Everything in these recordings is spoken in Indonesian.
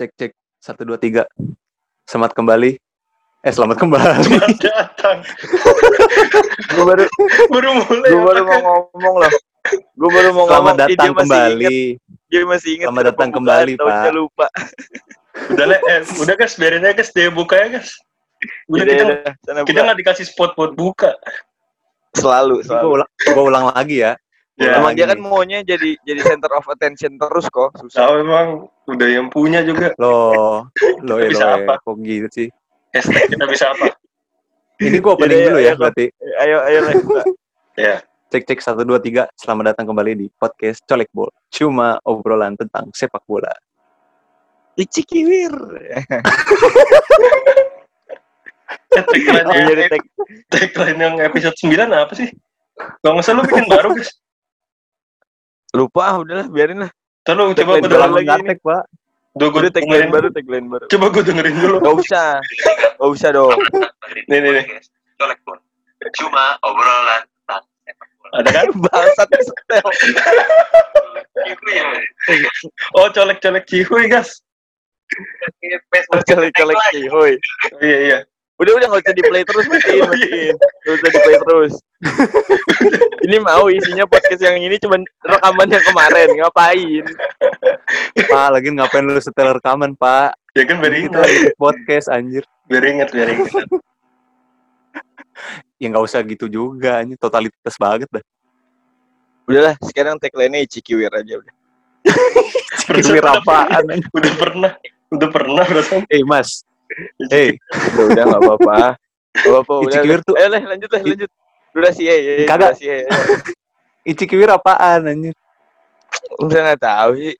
Cek cek satu dua tiga. Selamat kembali. Eh selamat kembali. Selamat datang. gue baru Baru mulai. gue baru mau ngomong loh gue baru mau Selamat ngomong dia datang masih kembali. inget, dia masih inget Selamat datang kembali, Pak. lupa Udah le, eh, udah guys, biarin aja guys, dia buka ya guys. Udah Yaudah, kita, kita nggak dikasih spot buat buka. selalu Gue selalu ulang, gua ulang lagi ya. Ya, emang dia kan maunya jadi jadi center of attention terus kok susah tahu emang udah yang punya juga. Loh, lo Kita bisa apa? kok gitu sih? Hashtag kita bisa apa? Ini gua opening Yaudah, dulu ya, ya ya, berarti. ayo ayo lah. Ya, Cek cek satu dua tiga. Selamat datang kembali di podcast Colek Bol. Cuma obrolan tentang sepak bola. Ici kiwir eh, tagline tag tagline yang episode 9 apa sih? Gak usah lu bikin baru guys. Lupa ah, udahlah biarin lah lu coba gue dengerin. lagi ini. Pak. Duh, gue udah tagline baru tagline baru Coba gue dengerin dulu. gak usah gak usah dong Nih, nih, nih. Colek. Cuma obrolan. Ada kan? bangsat setel ya. Oh, colek-colek cihuy guys. Facebook colek colek hoi Iya, iya. Udah udah nggak usah di play terus matiin matiin nggak usah di play terus ini mau isinya podcast yang ini cuma rekaman yang kemarin ngapain Pak, lagi ngapain lu setel rekaman, Pak? Ya kan biar Kita podcast anjir. Biar ingat, biar ingat. Ya nggak usah gitu juga, anjir. Totalitas banget dah. udahlah sekarang tagline-nya Ici kiwir aja udah Kiwir apaan. Udah pernah. Udah pernah berarti. Eh, Mas. Eh, udah udah nggak apa-apa apa-apa udah kiwir tuh eh lah lanjut lah lanjut durasi ya ya Kagak. durasi ya Ici kiwir apaan anjir? udah nggak tahu sih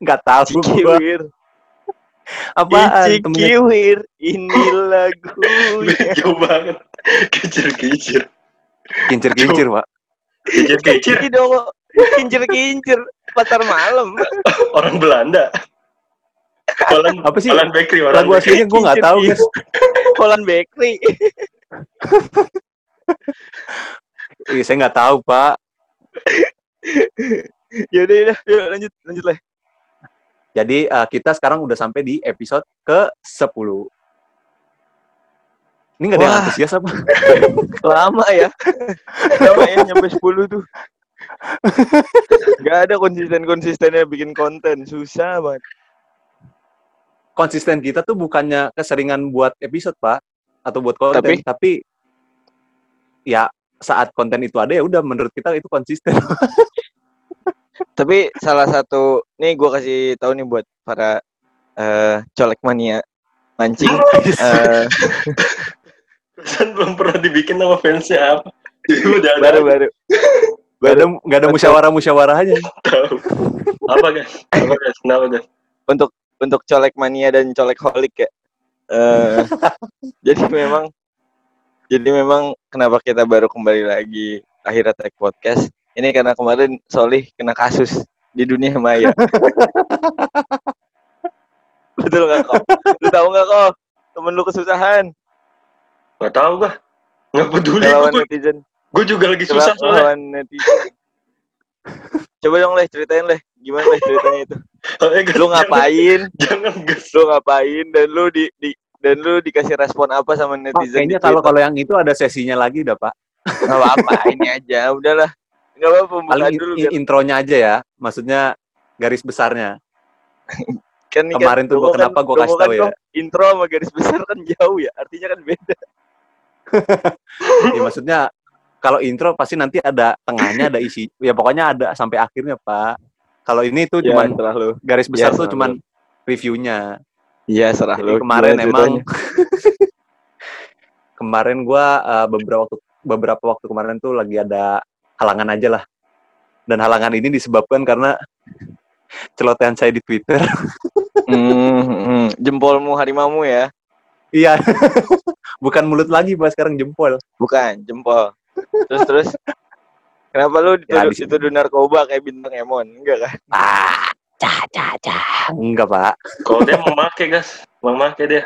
Nggak tahu Ici gua. kiwir Apaan? Ici Temennya kiwir ini lagunya Jauh banget. Kicir-kicir. kincir-kincir, Pak. Dong kincir-kincir pasar malam Orang Belanda. Holland, Apa sih? Holland Bakery. Lagu aslinya gue nggak tahu, guys. Holland Bakery Iya, saya nggak tahu, Pak. yaudah yaudah yuk lanjut lanjut lah Jadi eh, kita sekarang udah sampai di episode ke-10. Ini nggak ada yang antusias apa? lama ya lama ya nyampe 10 tuh Gak ada konsisten-konsistennya bikin konten susah banget Konsisten kita tuh bukannya keseringan buat episode, Pak. Atau buat konten. Tapi? Tapi, ya saat konten itu ada ya udah menurut kita itu konsisten. tapi salah satu nih gue kasih tahu nih buat para eh colek mania mancing eh Pesan belum pernah dibikin sama fansnya apa. Udah ada. baru baru Gak ada nggak ada musyawarah-musyawarahnya. tahu. Apa guys? Apa guys? Kenapa guys? untuk untuk colek mania dan colek holik ya. Eh, jadi memang jadi memang kenapa kita baru kembali lagi akhirnya tag podcast ini karena kemarin Solih kena kasus di dunia maya. Betul nggak kok? Lu tahu nggak kok? Temen lu kesusahan Gak tahu gua. Nggak peduli. lawan Gue netizen. gue juga lagi susah soalnya. lawan netizen. Coba dong leh ceritain leh gimana leh ceritanya itu. Eh, Lu ngapain? Jangan, jangan. Lu ngapain dan lu di, di dan lu dikasih respon apa sama netizen kayaknya di kalau Twitter? kalau yang itu ada sesinya lagi udah, Pak. nggak apa-apa ini aja udahlah nggak apa-apa pembukaan Paling dulu i- biar intronya aja ya. Maksudnya garis besarnya. kan ini kemarin tuh promo gua kenapa gua promo kasih tahu ya. Bang, intro sama garis besar kan jauh ya artinya kan beda Ya, maksudnya kalau intro pasti nanti ada tengahnya ada isi. Ya pokoknya ada sampai akhirnya, Pak. Kalau ini tuh ya cuman serah lu garis besar Ya, tuh cuman reviewnya. iya serah Jadi lu kemarin Gimana emang kemarin gua eh, beberapa waktu beberapa waktu kemarin tuh lagi ada halangan aja lah. Dan halangan ini disebabkan karena celotehan saya di Twitter. Hmm, hmm. jempolmu harimau ya Iya. Bukan mulut lagi, Pak, sekarang jempol. bukan jempol terus terus kenapa lu Ya, dituduh, di situ. dituduh narkoba kayak bintang Emon enggak kan Ah, cah, cah, cah. Enggak, Pak. Kalau dia memakai guys, memakai dia.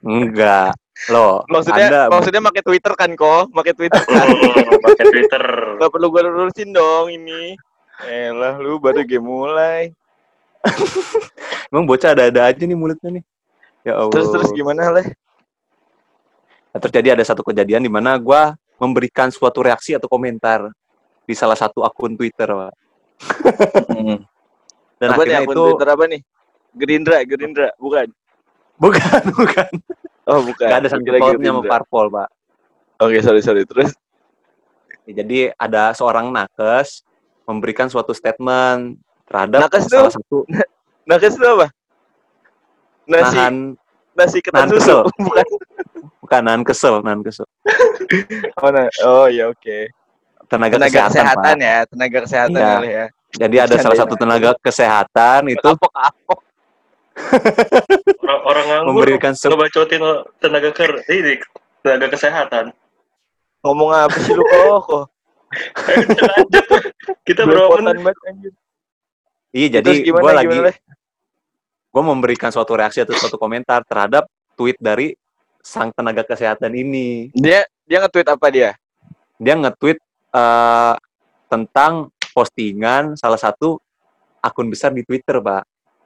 Enggak. Loh, maksudnya Anda maksudnya pakai Twitter kan kok pakai Twitter kan Oh, pakai Twitter. nggak perlu gue lurusin dong ini Elah lu baru game mulai Emang bocah ada-ada aja nih mulutnya nih. Ya Allah. Terus terus gimana leh? Nah, terjadi ada satu kejadian di mana gua memberikan suatu reaksi atau komentar di salah satu akun Twitter, Pak. Dan apa nih akun itu Twitter apa nih? Gerindra, Gerindra, bukan? bukan, bukan. Oh bukan. Gak ada kira pautnya sama parpol, Pak. Oke sorry sorry terus. Ya, Jadi ada seorang nakes memberikan suatu statement terhadap Nakes salah tuh? satu Nakes itu apa? Nasi nahan nasi ketan nahan susu. kesel. Bukan. bukan nahan kesel, nahan kesel. Oh, nah. oh ya oke. Tenaga, Tenaga kesehatan, kesehatan, Pak. ya, tenaga kesehatan Iya. ya, ya. Jadi ada salah satu tenaga kesehatan itu Kapok-kapok. Orang, orang nganggur memberikan se- ngebacotin tenaga ker ini tenaga kesehatan. Ngomong apa sih lu kok? kok? Kita berapa menit? Iya, jadi gue lagi gue memberikan suatu reaksi atau suatu komentar terhadap tweet dari sang tenaga kesehatan ini. Dia dia nge-tweet apa dia? Dia nge-tweet eh, tentang postingan salah satu akun besar di Twitter, Pak.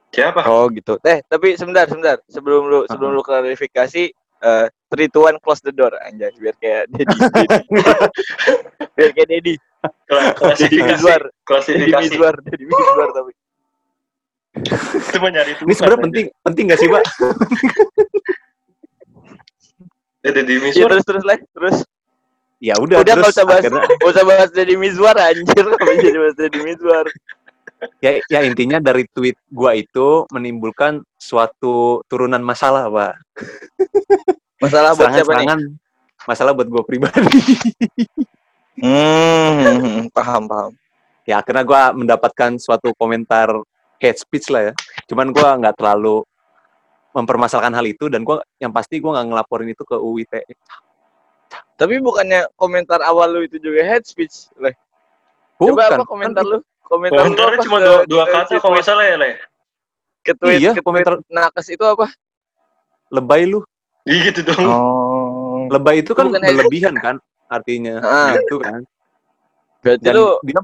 Siapa? Oh gitu. Eh, tapi sebentar, sebentar. Sebelum lu sebelum lu klarifikasi eh three, two, one, close the door anjay biar kayak Dedi. biar kayak Dedi. Kla- Dedi Klasifikasi. Dedi Klasifikasi. Mizwar, Dedi Mizwar tapi. Itu mah nyari Ini sebenarnya penting penting gak sih, Pak? Ada di Iya Mizwar. terus terus lah, terus. Ya udah, Udah terus usah bahas, akhirnya usah bahas Dedi Mizwar anjir, bisa bahas Dedi Mizwar. ya, ya intinya dari tweet gua itu menimbulkan suatu turunan masalah, Pak. Masalah buat siapa nih? Serangan-serangan masalah buat gua pribadi. Hmm, paham paham. ya akhirnya gua mendapatkan suatu komentar hate speech lah ya cuman gua nggak terlalu mempermasalahkan hal itu dan gua yang pasti gua nggak ngelaporin itu ke UIT Tapi bukannya komentar awal lu itu juga head speech, Leh. Coba apa komentar lu? Komentar lu Komentarnya apa cuma dua, dua kata kalau nggak salah ya, Le. Ke tweet, Iya, komentar- nakes itu apa? lebay lu Iya gitu dong. Oh. lebay itu kan Bukan berlebihan kan artinya Ah. gitu kan Berarti dan lu dia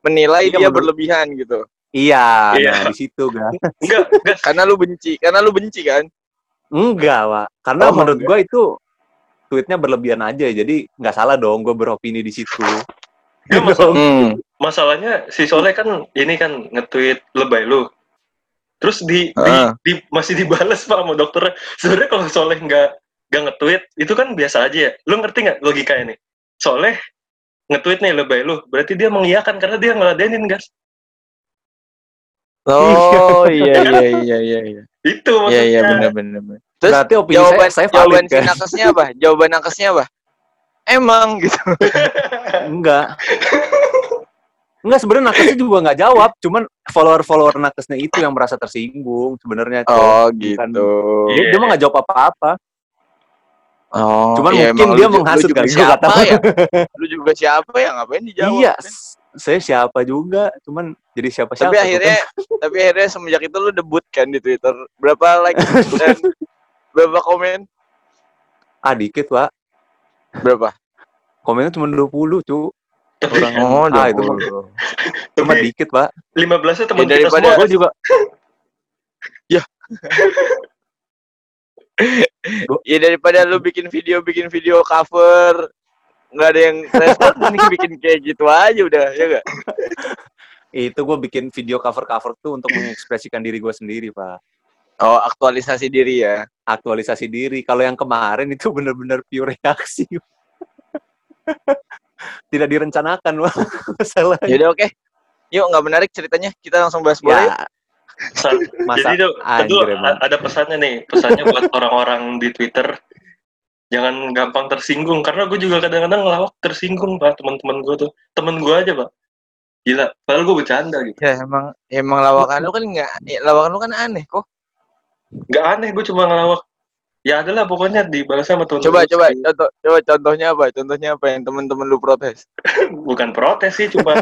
menilai Iya, dia menurut- berlebihan gitu. iya Iya. nah di situ kan Enggak, enggak. Karena lu benci, karena lu benci kan? enggak pak karena Oh, menurut enggak. gua itu tweetnya berlebihan aja jadi nggak salah dong gua beropini di situ Enggak masalah. Hmm. Masalahnya si Soleh kan ini kan nge-tweet lebay lu. Terus di, di, Ah. di- masih dibales Pak sama dokternya. Sebenarnya kalau Soleh nggak nggak nge-tweet itu kan biasa aja ya. Lu ngerti nggak logikanya nih? Soleh nge-tweet nih lebay lu, berarti dia mengiyakan karena dia ngeladenin guys. Oh iya iya iya iya iya. Itu Iya maksudnya. iya benar benar. benar. Terus berarti opini jawaban saya, saya jawaban valid si kan nakesnya apa? Jawaban nakesnya apa? Emang gitu. Enggak. Enggak sebenarnya nakesnya juga nggak jawab, cuman follower-follower nakesnya itu yang merasa tersinggung sebenarnya. Oh gitu. Dia, dia mah nggak jawab apa-apa. Oh. Cuman iya, mungkin dia lu ju- lu menghasut juga nggak siapa ya? Lu juga siapa ya ngapain dijawab? iya, kan? saya siapa juga, cuman jadi siapa-siapa. Tapi tuh akhirnya tapi akhirnya semenjak itu lu debut kan di Twitter. Berapa like dan berapa komen? ah dikit pak, Berapa? komennya cuma 20 cu. Orang Oh, ah itu mah cuma dikit pak. 15 nya teman Ya, kita daripada- semua. Gue juga Ya daripada lu bikin video bikin video cover nggak ada yang respon mending bikin kayak gitu aja udah ya gak? itu gue bikin video cover-cover tuh untuk mengekspresikan diri gue sendiri pak. Oh aktualisasi diri ya. Aktualisasi diri. Kalau yang kemarin itu benar-benar pure reaksi. Tidak direncanakan pak. Masalahnya. Yaudah oke. Yuk nggak menarik ceritanya kita langsung bahas bola. Ya, Pesan- masa Jadi a- ada pesannya nih, pesannya buat orang-orang di Twitter jangan gampang tersinggung karena gue juga kadang-kadang ngelawak tersinggung pak teman-teman gue tuh temen gue aja pak gila padahal gue bercanda gitu Ya emang emang lawakan lu kan nggak ya, lawakan lu kan aneh kok. Nggak aneh gue cuma ngelawak. Ya adalah pokoknya dibalas sama teman Coba coba contoh coba contohnya apa? Contohnya apa yang teman-teman lu protes? bukan protes sih cuma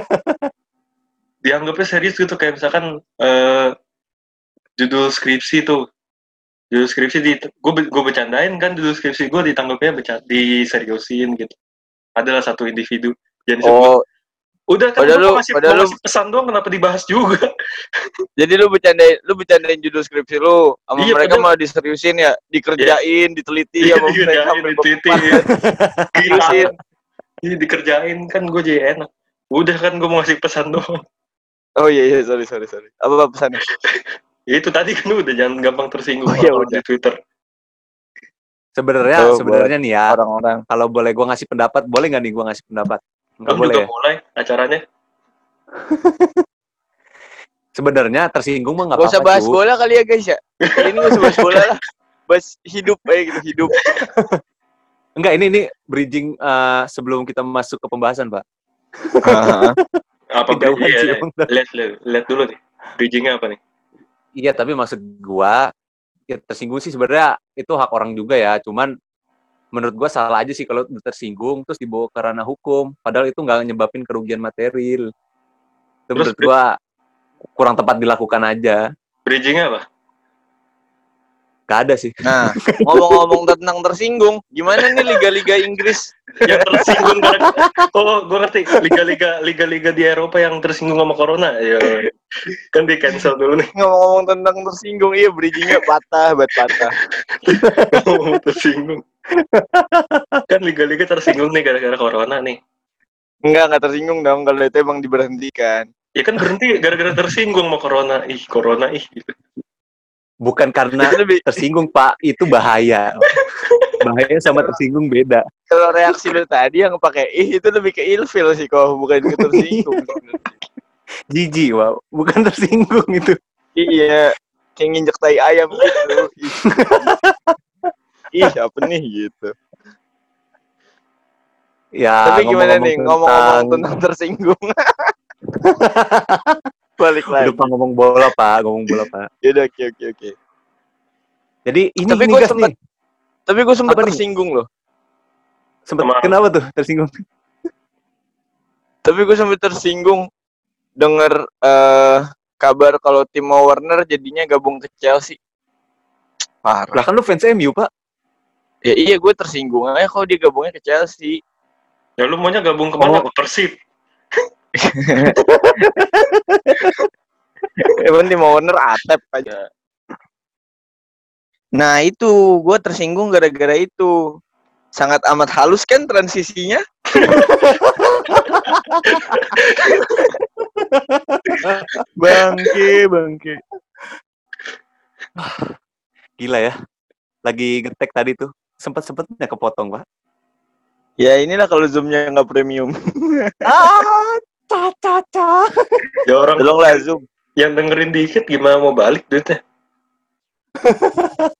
dianggapnya serius gitu. Kayak misalkan eh, judul skripsi tuh. Judul skripsi di gue gue bercandain kan judul skripsi gue ditanggapnya beca, diseriusin gitu. Adalah satu individu. Yang disebut Oh Udah kan Padahal lu masih, padahal lu- masih pesan doang kenapa dibahas juga? Jadi lu bercandain, lu bercandain judul skripsi lu, sama Iya, mereka padahal- malah diseriusin ya, dikerjain, diteliti sama mereka. Dikerjain, sampai diteliti. Gila. Ini dikerjain kan gue jadi enak. Udah kan gue mau ngasih pesan doang. Oh iya iya sorry sorry sorry. Apa pesannya? Ya itu tadi kan udah jangan gampang tersinggung Oh, iya, kalau udah. di Twitter. Sebenarnya Oh, sebenarnya nih ya, Orang-orang. kalau boleh gua ngasih pendapat, boleh nggak nih gua ngasih pendapat? Nggak Kamu boleh juga ya? mulai acaranya. Sebenarnya tersinggung mah nggak Gak usah apa-apa, bahas bola kali ya guys ya. Kali ini gak usah bahas bola lah. Bahas hidup aja gitu hidup. Enggak, ini ini bridging eh, sebelum kita masuk ke pembahasan, Pak. Apa iya, sih, iya. Bang. lihat lihat lihat dulu nih. Bridgingnya apa nih? Iya, tapi maksud gua ya tersinggung sih sebenarnya itu hak orang juga ya. Cuman menurut gua salah aja sih kalau udah tersinggung terus dibawa ke ranah hukum. Padahal itu nggak nyebabin kerugian material. Itu Terus menurut gua kurang tepat dilakukan aja. Bridgingnya apa? Gak ada sih. Nah, ngomong-ngomong tentang tersinggung, gimana nih liga-liga Inggris? Yang tersinggung gara Oh, gue ngerti. Liga-liga liga-liga di Eropa yang tersinggung sama corona. Ya. Kan di cancel dulu nih. Ngomong-ngomong tentang tersinggung, iya bridgingnya patah, buat patah. Ngomong tersinggung. kan liga-liga tersinggung nih gara-gara corona nih. Enggak, enggak tersinggung dong kalau itu emang diberhentikan. Ya kan berhenti gara-gara tersinggung sama corona. Ih, corona ih. Gitu. Bukan karena lebih tersinggung, Pak. Itu bahaya. Bahaya sama tersinggung beda. kalau reaksi lu tadi yang pakai ih itu lebih ke ilfil sih kok, bukan ke tersinggung. Jijik, wow. Bukan tersinggung itu. iya, kayak nginjek tai ayam gitu. Ih, apa nih gitu. Ya, Tapi gimana nih ngomong-ngomong ngomong-ngomong tentang tersinggung? Balik lagi. Lupa ngomong bola, Pak. Ngomong bola, Pak. Yaudah, oke oke oke. Jadi ini Tapi gas sempet- nih. Tapi gue sempet Apa nih? tersinggung loh. Sempet Sama- kenapa tuh tersinggung? Tapi gue sempet tersinggung denger eh, kabar kalau Timo Werner jadinya gabung ke Chelsea. Parah. Lah kan lu fans MU, Pak. Ya iya gue tersinggung aja kalau dia gabungnya ke Chelsea. Ya lu maunya gabung ke mana? Oh. Ke Persib. Emang Timo Werner atep aja. Nah itu gue tersinggung gara-gara itu. Sangat amat halus kan transisinya. bangke, bangke. Gila ya. Lagi ngetek tadi tuh. Sempet-sempetnya kepotong, Pak. Ya inilah kalau zoomnya nggak premium. Ah, ca ca ca. Ya orang Tolonglah zoom. yang dengerin dikit gimana mau balik duitnya?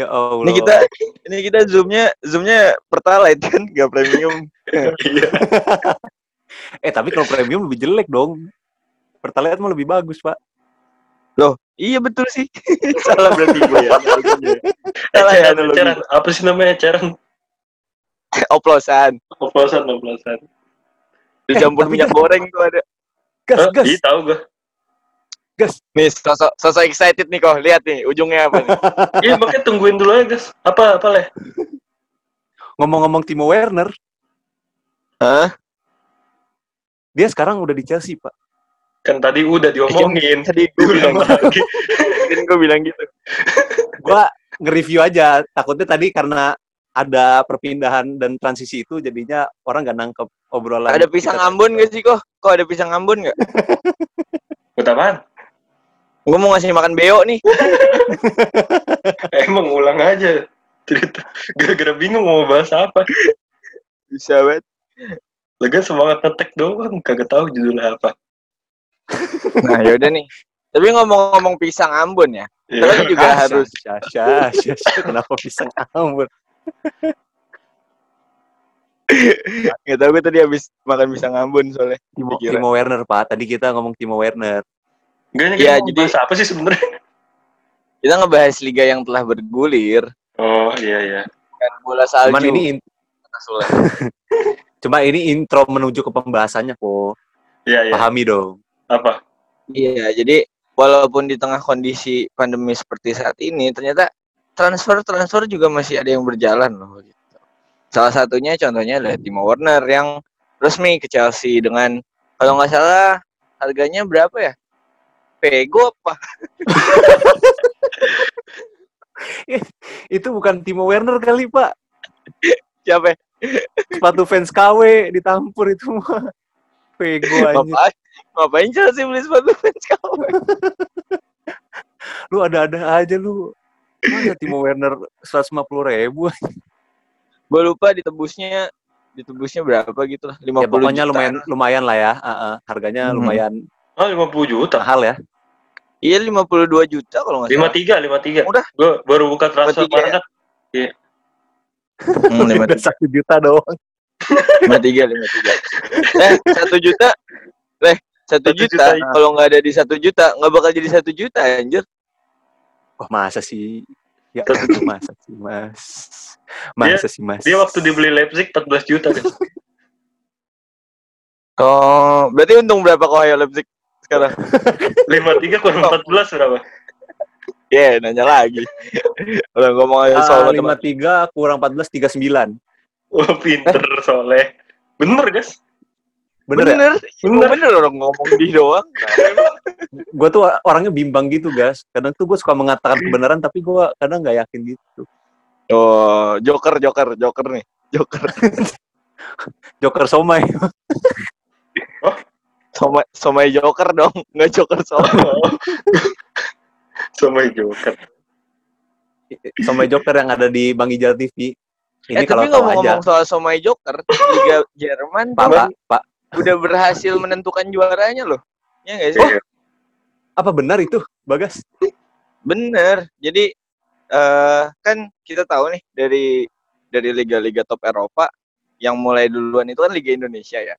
Ya Allah. Ini kita ini kita zoomnya zoomnya pertalite kan nggak premium. Iya. Eh, tapi kalau premium lebih jelek dong. Pertalite mah lebih bagus, Pak. Loh, iya betul sih. Salah berarti gue ya. Eh, Salah ya. Ceran. Apa sih namanya Ceran? Oplosan. Oplosan, oplosan. Dicampur tapi minyak goreng tuh ada. Gas, Hah? gas. Iya tahu gue. Nih, sosok sosok excited nih kok. Lihat nih, ujungnya apa nih? Iya makanya tungguin dulu aja guys. Apa apa leh? Ngomong-ngomong Timo Werner, Hah? dia sekarang udah di Chelsea, Pak. Kan tadi udah diomongin. Tadi gue bilang gitu. lagi. Kan gue bilang gitu. Gua nge-review aja. Takutnya tadi karena ada perpindahan dan transisi itu jadinya orang gak nangkep obrolan. Ada pisang. Ambon gak sih kok? Kok ada pisang Ambon gak? Buat apaan? Gue mau ngasih makan beo nih. Emang ulang aja cerita. Gara-gara bingung mau bahas apa. Bisa banget. Lega semangat ngetek doang. Kagak tahu judulnya apa. Nah, yaudah nih. Tapi ngomong-ngomong pisang Ambon ya. Iya. Kalian juga Ah, harus syah, syah, syah. Kenapa pisang Ambon? Gak tau gue tadi habis makan pisang Ambon soalnya. Timo, Pikiran. Timo Werner, Pak. Tadi kita ngomong Timo Werner. Enggak Iya, mau jadi- apa sih sebenarnya? Kita ngebahas liga yang telah bergulir. Oh iya iya. Kan bola salju. Cuman ini in- cuma ini intro menuju ke pembahasannya kok. Iya iya. Pahami dong. Apa? Iya, jadi walaupun di tengah kondisi pandemi seperti saat ini, ternyata transfer-transfer juga masih ada yang berjalan loh. Gitu. Salah satunya contohnya adalah Timo Werner yang resmi ke Chelsea dengan kalau nggak salah harganya berapa ya? Pego apa? Itu bukan Timo Werner kali, Pak. Siapa? ya? Sepatu fans KW ditampur itu mah. Pego aja. Ngapain? Chelsea beli sepatu fans kau? Lu ada-ada aja lu. Mana Timo Werner 150 ribu? Gue lupa ditebusnya ditebusnya berapa gitu lah. 50 Ya pokoknya juta. lumayan lumayan lah ya. Heeh, harganya Mhm. lumayan Oh, 50 juta. mahal ya. Iya 52 juta kalau nggak salah. 53, 53. Udah. Gue baru buka transfer 53 ya? market. Hmm, 53. Udah satu juta doang. lima tiga lima tiga eh satu juta leh satu juta, juta, iya. kalau nggak ada di satu juta nggak bakal jadi satu juta anjir Wah, masa sih? Ya, masa sih, Mas? Masa sih, Mas? Dia waktu dibeli Leipzig 14 juta. kan. oh berarti untung berapa kau ayo Leipzig sekarang 53 kurang 14 berapa? ya nanya lagi udah ngomong aja soal Ah, lima tiga kurang 14 tiga sembilan. Wah, pinter soleh. Bener, guys. Bener, ya? bener bener, bener orang ngomong di doang Gue tuh orangnya bimbang gitu, guys. Kadang tuh gue suka mengatakan kebenaran, tapi gue kadang nggak yakin gitu. oh joker joker joker nih joker Joker somai. somai somai joker dong nggak joker somai Sama Joker. somai Joker yang ada di Bang Ijal TV. Ini eh kalau tapi tahu aja. ngomong-ngomong soal somai joker liga Jerman Pak, Pak, Pak. Udah berhasil menentukan juaranya loh ya nggak sih Iya. Apa benar itu, Bagas? Bener. Jadi eh kan kita tahu nih dari dari liga-liga top Eropa yang mulai duluan itu kan Liga Indonesia ya.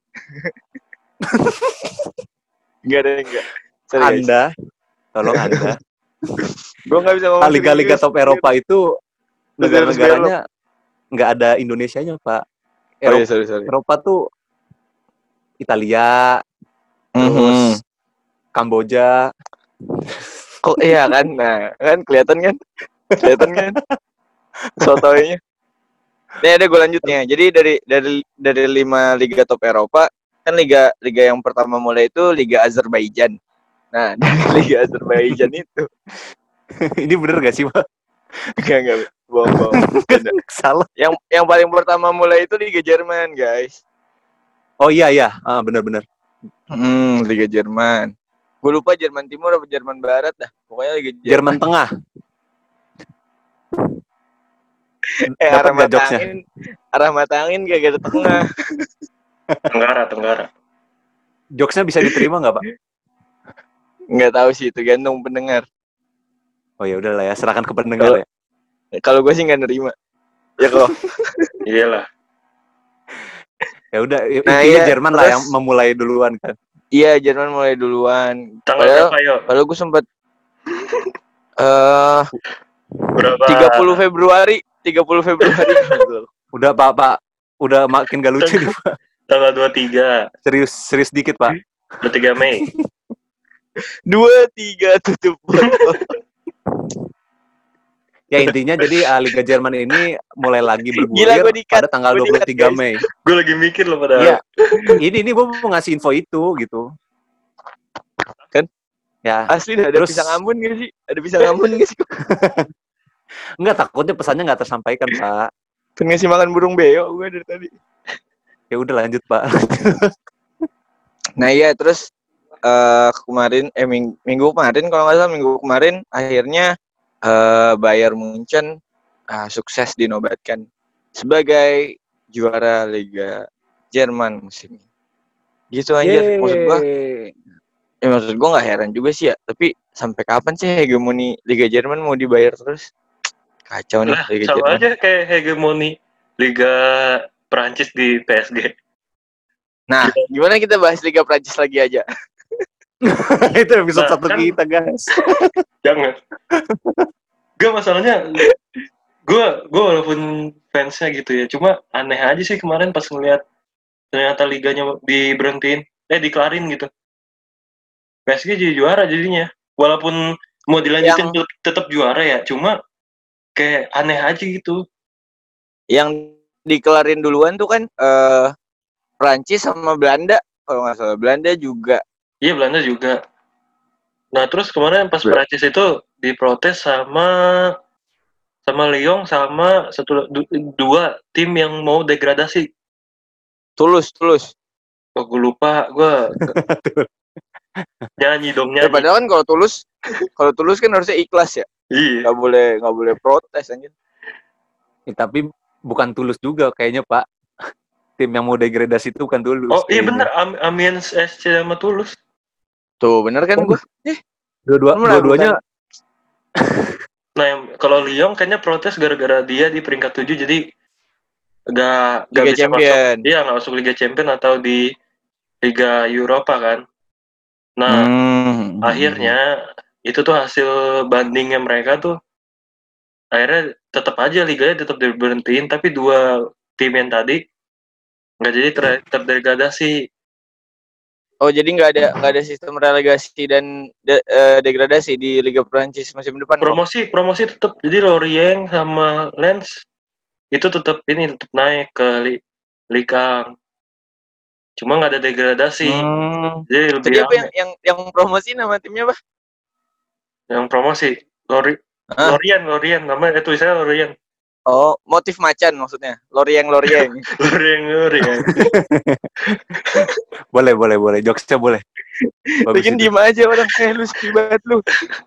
Enggak ada enggak. Sorry guys. Anda, tolong Anda. Gue nggak bisa ngomong. Ah, Liga-liga top Eropa itu negara-negaranya nggak ada Indonesianya, Pak. Oh, iya, Eropa, sorry, sorry. Eropa tuh Italia, Mhm. terus Kamboja, Kok iya kan? Nah, kan kelihatan kan? Kelihatan kan? Sotoynya. Nih ada gue lanjutnya. Jadi dari dari dari lima liga top Eropa kan liga liga yang pertama mulai itu Liga Azerbaijan. Nah, dari Liga Azerbaijan itu ini bener gak sih, Pak? enggak enggak bohong bohong. Salah. Yang yang paling pertama mulai itu Liga Jerman, guys. Oh iya iya, ah, bener-bener. Hmm, Liga Jerman. Gue lupa Jerman Timur apa Jerman Barat dah. Pokoknya Liga Jerman Tengah. Eh, Dapat arah mata jokesnya? angin, arah mata angin gak ada tengah. Tenggara, Tenggara. Jokesnya bisa diterima nggak, Pak? Nggak tahu sih itu gantung pendengar. Oh ya udahlah ya, serahkan ke pendengar ya. Kalau gue sih nggak nerima. Ya kok. Iyalah. Ya udah, Nah, intinya iya, Jerman lah terus- yang memulai duluan kan. Iya Jerman mulai duluan. Tanggal Padahal, berapa, yo? padahal gue sempat eh Berapa? 30 Februari, 30 Februari. Udah Pak, Pak, udah makin gak lucu nih, Pak. Tanggal 23. Serius, serius dikit, Pak. 23 Mei. Dua tiga tutup botol. Ya intinya jadi ah, Liga Jerman ini mulai lagi Gila, bergulir pada tanggal Gua di-cut, 23 guys. Mei. Gue lagi mikir loh padahal. Iya. Ini ini gue mau ngasih info itu gitu. Kan? Ya, Asli ada Terus- pisang ambon gak sih? Ada pisang ambon gak sih? enggak takutnya pesannya nggak tersampaikan, Pak. Kan ngasih makan burung beo gue dari tadi. Ya udah lanjut, Pak. Nah iya terus eh kemarin eh ming- minggu kemarin kalau nggak salah minggu kemarin akhirnya eh Bayern Munchen ah, sukses dinobatkan sebagai juara Liga Jerman musim ini. Gitu aja maksud gua. Ya maksud gua nggak heran juga sih ya. Tapi sampai kapan sih hegemoni Liga Jerman mau dibayar terus? Kacau nih Lah, Liga sama Jerman. aja kayak hegemoni Liga Prancis di PSG. Nah, gimana kita bahas Liga Prancis lagi aja? itu episode Nah, satu kan- kita, guys. Jangan. Gak masalahnya, gue gue walaupun fansnya gitu ya, cuma aneh aja sih kemarin pas ngeliat ternyata liganya diberhentiin, eh dikelarin gitu. PSG jadi juara jadinya, walaupun mau dilanjutin Yang- tetap juara ya, cuma kayak aneh aja gitu. Yang dikelarin duluan tuh kan eh Prancis sama Belanda kalau nggak salah Belanda juga Iya Belanda juga. Nah terus kemarin pas Bel- Prancis itu diprotes sama sama Lyon sama satu du- dua tim yang mau degradasi. tulus tulus Oh, gue lupa, gue nyanyi dong ya, padahal kan kalau tulus kalau tulus kan harusnya ikhlas ya Iya. nggak boleh nggak boleh protes anjir Ya, tapi bukan tulus juga kayaknya Pak. Tim yang mau degradasi itu bukan tulus. Oh iya kayaknya. bener, Am Amiens SC sama Toulouse. Tuh bener kan Oh, gua Dua-dua, Lu melakukan- dua-duanya Nah kalau Lyon kayaknya protes gara-gara dia di peringkat 7 jadi gak, gak Liga bisa Champion. masuk. Iya nggak masuk Liga Champion atau di Liga Eropa kan. Nah Hmm. akhirnya itu tuh hasil bandingnya mereka tuh akhirnya tetap aja liganya tetap diberhentiin tapi dua tim yang tadi nggak jadi ter terdegradasi oh jadi nggak ada nggak ada sistem relegasi dan de- eh, degradasi di Liga Prancis musim depan promosi promosi tetap jadi Lorient sama Lens itu tetap ini tetap naik ke li Liga. Cuma nggak ada degradasi. Hmm. jadi lebih Jadi apa yang yang yang promosi nama timnya apa? yang promosi Lori Hah? Lorient Lorient namanya itu tulisannya Lorient Oh, motif macan maksudnya. Lorieng Lorieng. Lorient Lorient boleh, boleh, boleh. Jokesnya boleh. Bagus Bikin diem aja orang kayak lu sepi banget lu.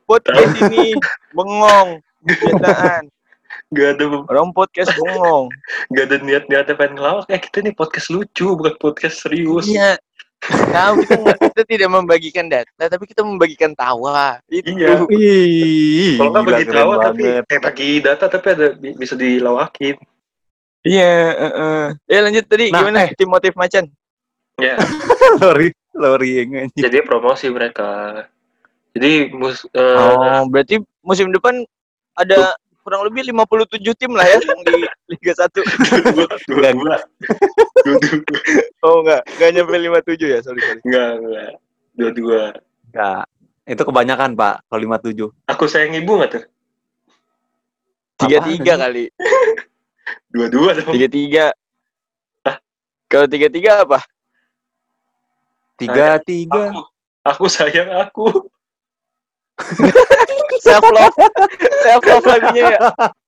Podcast ini bengong. Kenyataan. nggak ada Orang podcast bengong. nggak ada niat niatnya pengen ngelawak kayak kita nih podcast lucu bukan podcast serius Iya. Tahu kita tidak membagikan data, tapi kita membagikan tawa. Itu. Iya. Kalau nggak bagi tawa tapi eh bagi data tapi ada bi- bisa dilawakin. Iya. heeh. Ya lanjut tadi Nah, gimana tim motif macan? Ya, Lori, Lori yang jadi promosi mereka. Jadi mus eh, Oh, berarti musim depan ada kurang lebih 57 tim lah ya yang di Liga 1. dua dua dua dua dua Oh enggak, enggak nyampe 57 ya, sorry sorry. enggak enggak dua dua. Enggak. Itu kebanyakan, Pak. Kalau 57. Aku sayang ibu nggak tuh? Tiga Apaan tiga ini? kali, Dua dua dong. tiga tiga. Hah? Kalau tiga tiga apa? Tiga, tiga. Aku aku sayang aku. Self love, self love lagunya ya.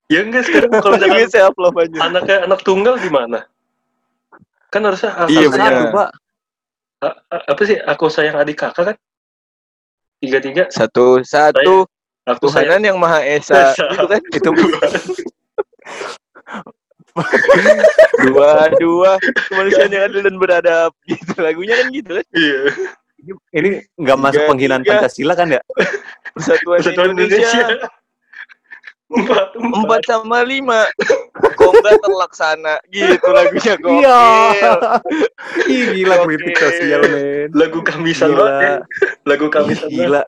Ya enggak sekarang kalau misalkan self love aja. anaknya anak tunggal gimana? Kan harusnya aku Iya, sayang- Pak. a- a- apa sih? Aku sayang adik kakak kan? Tiga tiga. Satu satu Aku sayang Tuhanan yang Maha Esa. Esa. Itu kan Itu dua dua kemanusiaan yang adil dan beradab. Gitu lagunya kan gitu kan. Iya. Ini nggak masuk Tiga, penghinaan tiga. Pancasila kan ya? Persatuan, Persatuan Indonesia. Indonesia. Empat, Empat sama lima. Kok nggak terlaksana gitu lagunya kok. Iya. Ih, gila kritik sosial, men. Lagu kamisan Gila. banget ya. Lagu Ih, kamisan gila.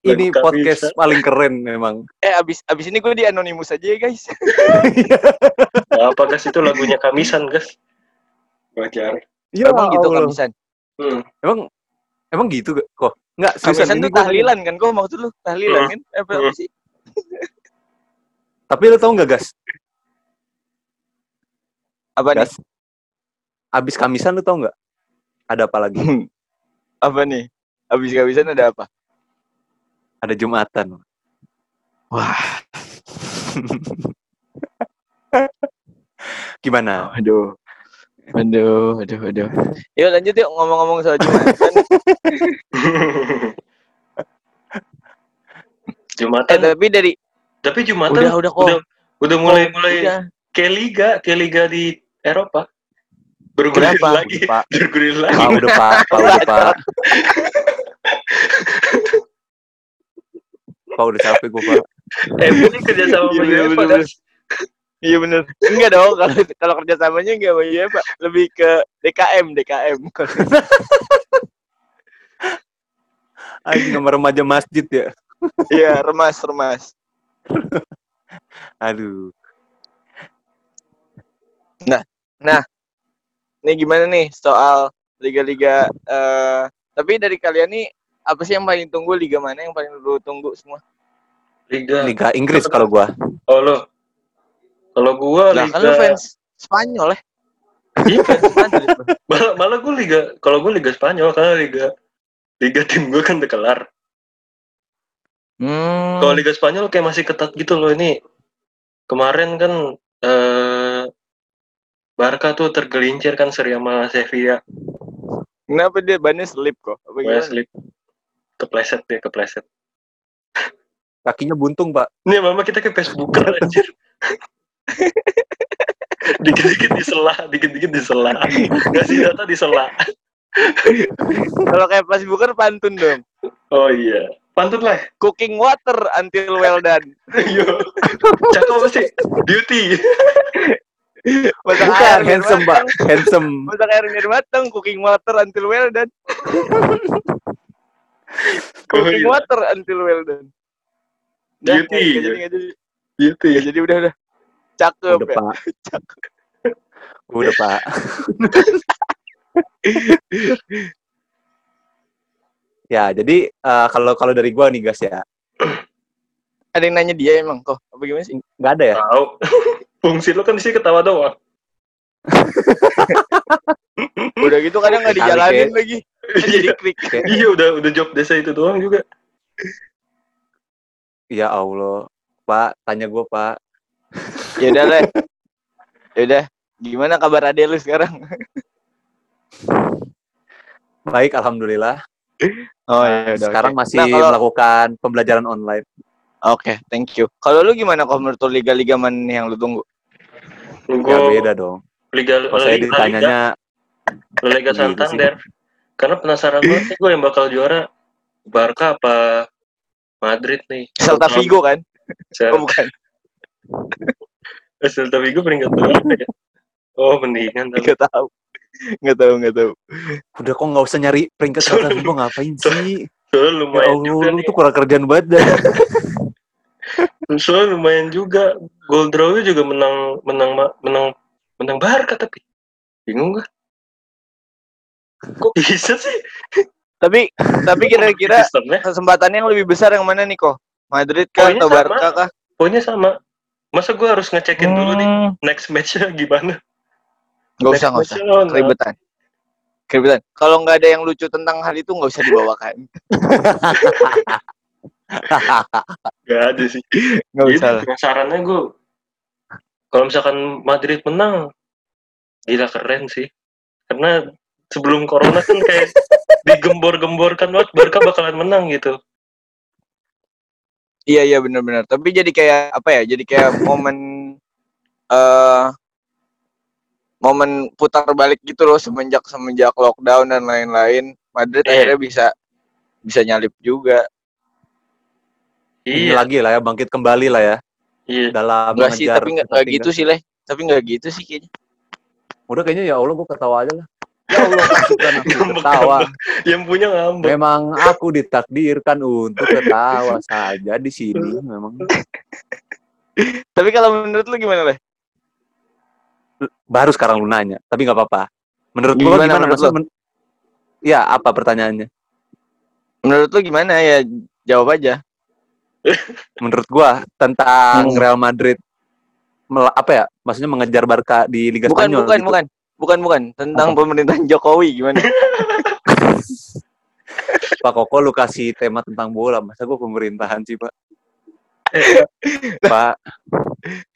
Lagu Ini kamisan. podcast paling keren memang. Eh abis abis ini gue di anonimus aja ya guys. Nah, apa guys itu lagunya kamisan guys? Wajar. Ya Emang gitu Allah. kamisan. Hmm. Emang emang gitu kok? Enggak, seriusan, gua- tahlilan kan? Kok maksud lu tahlilan Hmm. kan? Eh, Apa apa sih? Tapi lu tau nggak, Gas? Apa nih? Gas. Abis kamisan lu tau nggak? Ada apa lagi? Apa nih? Abis kamisan ada apa? Ada Jumatan. Wah, Gimana? aduh. Aduh, aduh, aduh. Yuk lanjut yuk ngomong-ngomong soal Jumatan. eh, Jumatan. tapi dari Tapi Jumatan udah udah kok. udah udah mulai mulai Udah. kayak liga, kayak liga di Eropa. Bergulir Kenapa? lagi, Pak, bergulir Pak lagi. udah Pak, Pak udah Pak. Pak udah capek gue Pak. Eh, ini kerja sama Iya, sama bener, UEFA, bener, guys. Iya bener. Enggak dong kalau kalau kerjasamanya enggak sama ya Pak. Lebih ke DKM, DKM. Anjing sama remaja masjid ya. Iya, remas, remas. Aduh. Nih gimana nih soal liga-liga eh tapi dari kalian nih apa sih yang paling tunggu liga mana yang paling lu tunggu semua? Liga. Liga Inggris kalau gua. Oh lo. Kalau gua Lah liga kan lu fans Spanyol ya? Iya? Madrid, Bang. malah malah gue liga kalau gue liga Spanyol karena liga liga tim gue kan udah kelar. Hmm. Kalau liga Spanyol kayak masih ketat gitu loh ini. Kemarin kan eh Barca tuh tergelincir kan seri sama Sevilla. Kenapa dia bannya slip kok? Apa Gue gimana? slip. Kepleset dia, kepleset. Kakinya buntung, Pak. Nih mama kita ke Facebooker anjir. dikit-dikit disela, dikit-dikit disela. Ngasih data disela. Kalau kayak pas bukan pantun dong. Oh iya. Pantun lah. Cooking water until well done. Yo. Cakep apa sih? Beauty. Masak Bukan, air handsome, Pak. matang. Handsome. Masak air biar matang. Cooking water until well done. Cooking iya. water until well done. Beauty. jadi, jadi. Beauty. Nggak jadi udah udah. Cakep Udah, ya. Pak. Udah, Pak. ya, jadi eh, kalau kalau dari gua nih, guys ya. Ada yang nanya dia emang kok. Apa gimana sih? nggak ada ya? Tahu. Fungsi lo kan di sini ketawa doang. Udah gitu kadang nggak Kali, dijalanin lagi. Kan jadi Iya. klik. Iya udah udah job desa itu doang juga. Ya Allah. Pak, tanya gua, Pak. Ya udah lah. Ya udah. Gimana kabar ade lu sekarang? Baik, alhamdulillah. Oh Nah, sekarang masih Nah, kalau- melakukan pembelajaran online. Oke, thank you. Kalau lu gimana kok menurut liga-liga mana yang lu tunggu? Ya Gua beda dong. Liga Kalau saya Liga, ditanyanya Liga, Liga. Santander. Karena penasaran banget sih gue yang bakal juara Barca apa Madrid nih. Celta Vigo kan? Celta, Oh bukan. Celta Vigo peringkat berapa ya? Oh mendingan tapi. Enggak tahu. Enggak tahu, enggak tahu. udah kok nggak usah nyari peringkat Celta Vigo ngapain sih? Soalnya Ya lumayan Allah, juga lu nih. tuh kurang kerjaan banget dah. Soalnya lumayan juga. Gol draw juga menang menang menang menang Barca tapi bingung gak? Kok bisa sih? Tapi tapi kira-kira kesempatannya yang lebih besar yang mana nih kok? Madrid kah Poinnya atau. Barca kah? poinnya sama. Masa gue harus ngecekin dulu nih Hmm, next match-nya gimana? Nggak usah, Next nggak usah. Keribetan. Keribetan. Kalau nggak ada yang lucu tentang hal itu nggak usah dibawakan. Gak ada sih. Nggak Jadi usah penasarannya gue kalau misalkan Madrid menang, gila keren sih. Karena sebelum corona kan kayak digembor-gemborkan banget Barca bakalan menang gitu. Iya iya benar-benar. Tapi jadi kayak apa ya? Jadi kayak momen eh momen putar balik gitu loh semenjak semenjak lockdown dan lain-lain. Madrid Iya. akhirnya bisa bisa nyalip juga. Ini Iya, lagi lah ya, bangkit kembali lah ya. iya. Dalam Enggak sih, tapi nggak gitu sih leh. Tapi nggak gitu sih kayaknya. Udah kayaknya ya Allah gue ketawa aja lah. Ya Allah, masukkan aku Ngambek, ketawa. Yang punya ngambek. Memang aku ditakdirkan untuk ketawa saja di sini memang. Tapi kalau menurut lu gimana leh? Baru sekarang lu nanya, tapi nggak apa-apa. Menurut Gimana gimana? menurut Maksud men- ya apa pertanyaannya? Menurut lu gimana ya? Jawab aja. Menurut gua tentang Hmm. Real Madrid apa ya? Maksudnya mengejar Barca di Liga Bukan Spanyol bukan gitu. bukan. Bukan bukan tentang Apa? pemerintahan Jokowi gimana? Pak Koko lu kasih tema tentang bola, masa gua pemerintahan sih, Pak? Pak,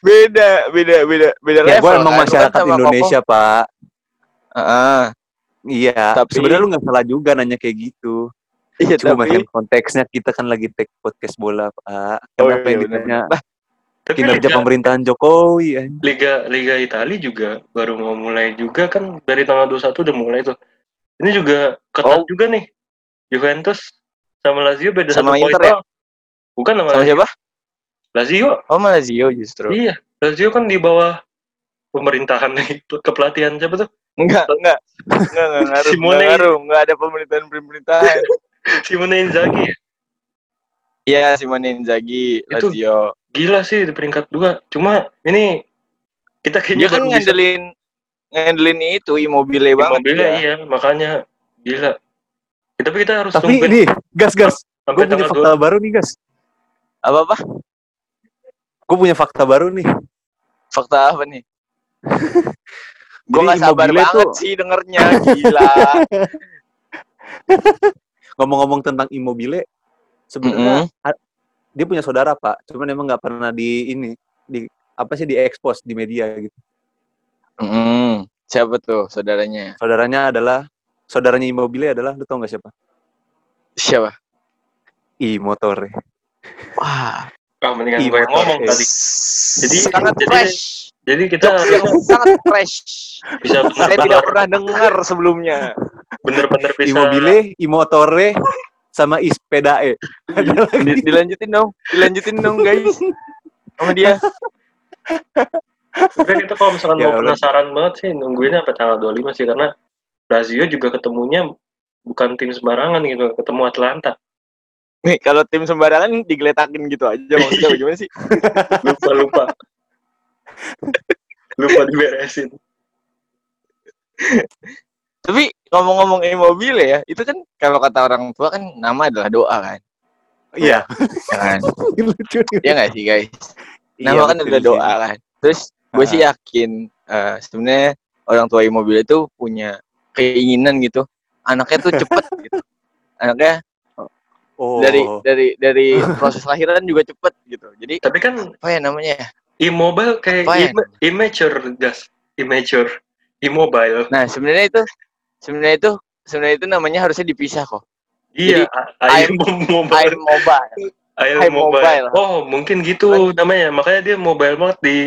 beda, beda, beda, beda ya level. emang kan. Masyarakat kan Indonesia, Pak. Koko. Heeh. Iya, Tapi- sebenarnya lu nggak salah juga nanya kayak gitu. Iya, Cuma tapi konteksnya kita kan lagi take podcast bola, Pak. Oh, Kenapa iya, yang benar. ditanya Bah, Tapi kinerja Liga, pemerintahan Jokowi? anjing? Liga Liga Italia juga baru mau mulai juga kan dari tanggal 21 udah mulai tuh. Ini juga ketat Oh. juga nih. Juventus sama Lazio beda Sama satu poin Inter ya? doang. Bukan sama, sama Lazio. siapa? Lazio. Oh, malah Zio justru. Iya, Lazio kan di bawah pemerintahan nih, kepelatihan siapa tuh? Enggak, enggak. Enggak, enggak ngaruh. Simone. Enggak ngaruh, enggak ada pemerintahan-pemerintahan. Simone Inzaghi. ya? Iya, Simone Inzaghi, Itu- Lazio. Gila sih di peringkat dua. Cuma ini kita kayaknya Dia kan bisa ngandelin ngandelin itu Immobile banget. ya. iya, makanya gila. Ya, tapi kita harus Tapi ini, gas gas. sampai Gue punya fakta baru nih, gas. Apa-apa? Gue punya fakta baru nih. Fakta apa nih? Gue nggak sabar Immobile banget tuh- sih dengernya, gila. ngomong-ngomong tentang Immobile sebenarnya Mm-mm. a- dia punya saudara pak cuman emang nggak pernah di ini di apa sih diekspos di media gitu Mm-mm. Siapa tuh saudaranya? saudaranya adalah saudaranya Immobile adalah lu tau nggak siapa Siapa? I Motore Wah, Ah, mendingan Ih, gue yang motor, ngomong tadi. Jadi sangat jadi fresh. jadi kita sangat fresh. bisa Saya tidak pernah dengar sebelumnya. bener-bener bisa Immobile I Motore sama Ispedae ada lagi Di- dilanjutin dong, dilanjutin dong guys. Sama dia. Sebenarnya kita kalau misalkan Ya mau Allah. penasaran banget sih nungguinnya sampai tanggal 25 sih karena Lazio juga ketemunya bukan tim sembarangan gitu, ketemu Atlanta. Nih, kalau tim sembarangan digeletakin gitu aja maksudnya bagaimana sih? Lupa lupa. lupa diberesin. Tapi ngomong-ngomong Immobile ya, itu kan kalau kata orang tua kan nama adalah doa kan. iya Ya kan? Iya nggak sih guys? Iya, Nama kan betul udah sih. doa kan. Terus gue sih yakin eh, sebenarnya orang tua Immobile itu punya keinginan gitu. Anaknya tuh cepet gitu. Anaknya oh dari dari dari proses lahiran juga cepet gitu. Jadi Tapi kan apa ya namanya? ya? immobile kayak ya? imma- immature, gas. Immature. Immobile. Nah sebenarnya itu sebenarnya itu sebenarnya itu namanya harusnya dipisah kok. Iya, I I'm- mobile. I'm mobile. I I'm mobile. Oh, mungkin gitu namanya. Makanya dia mobile banget di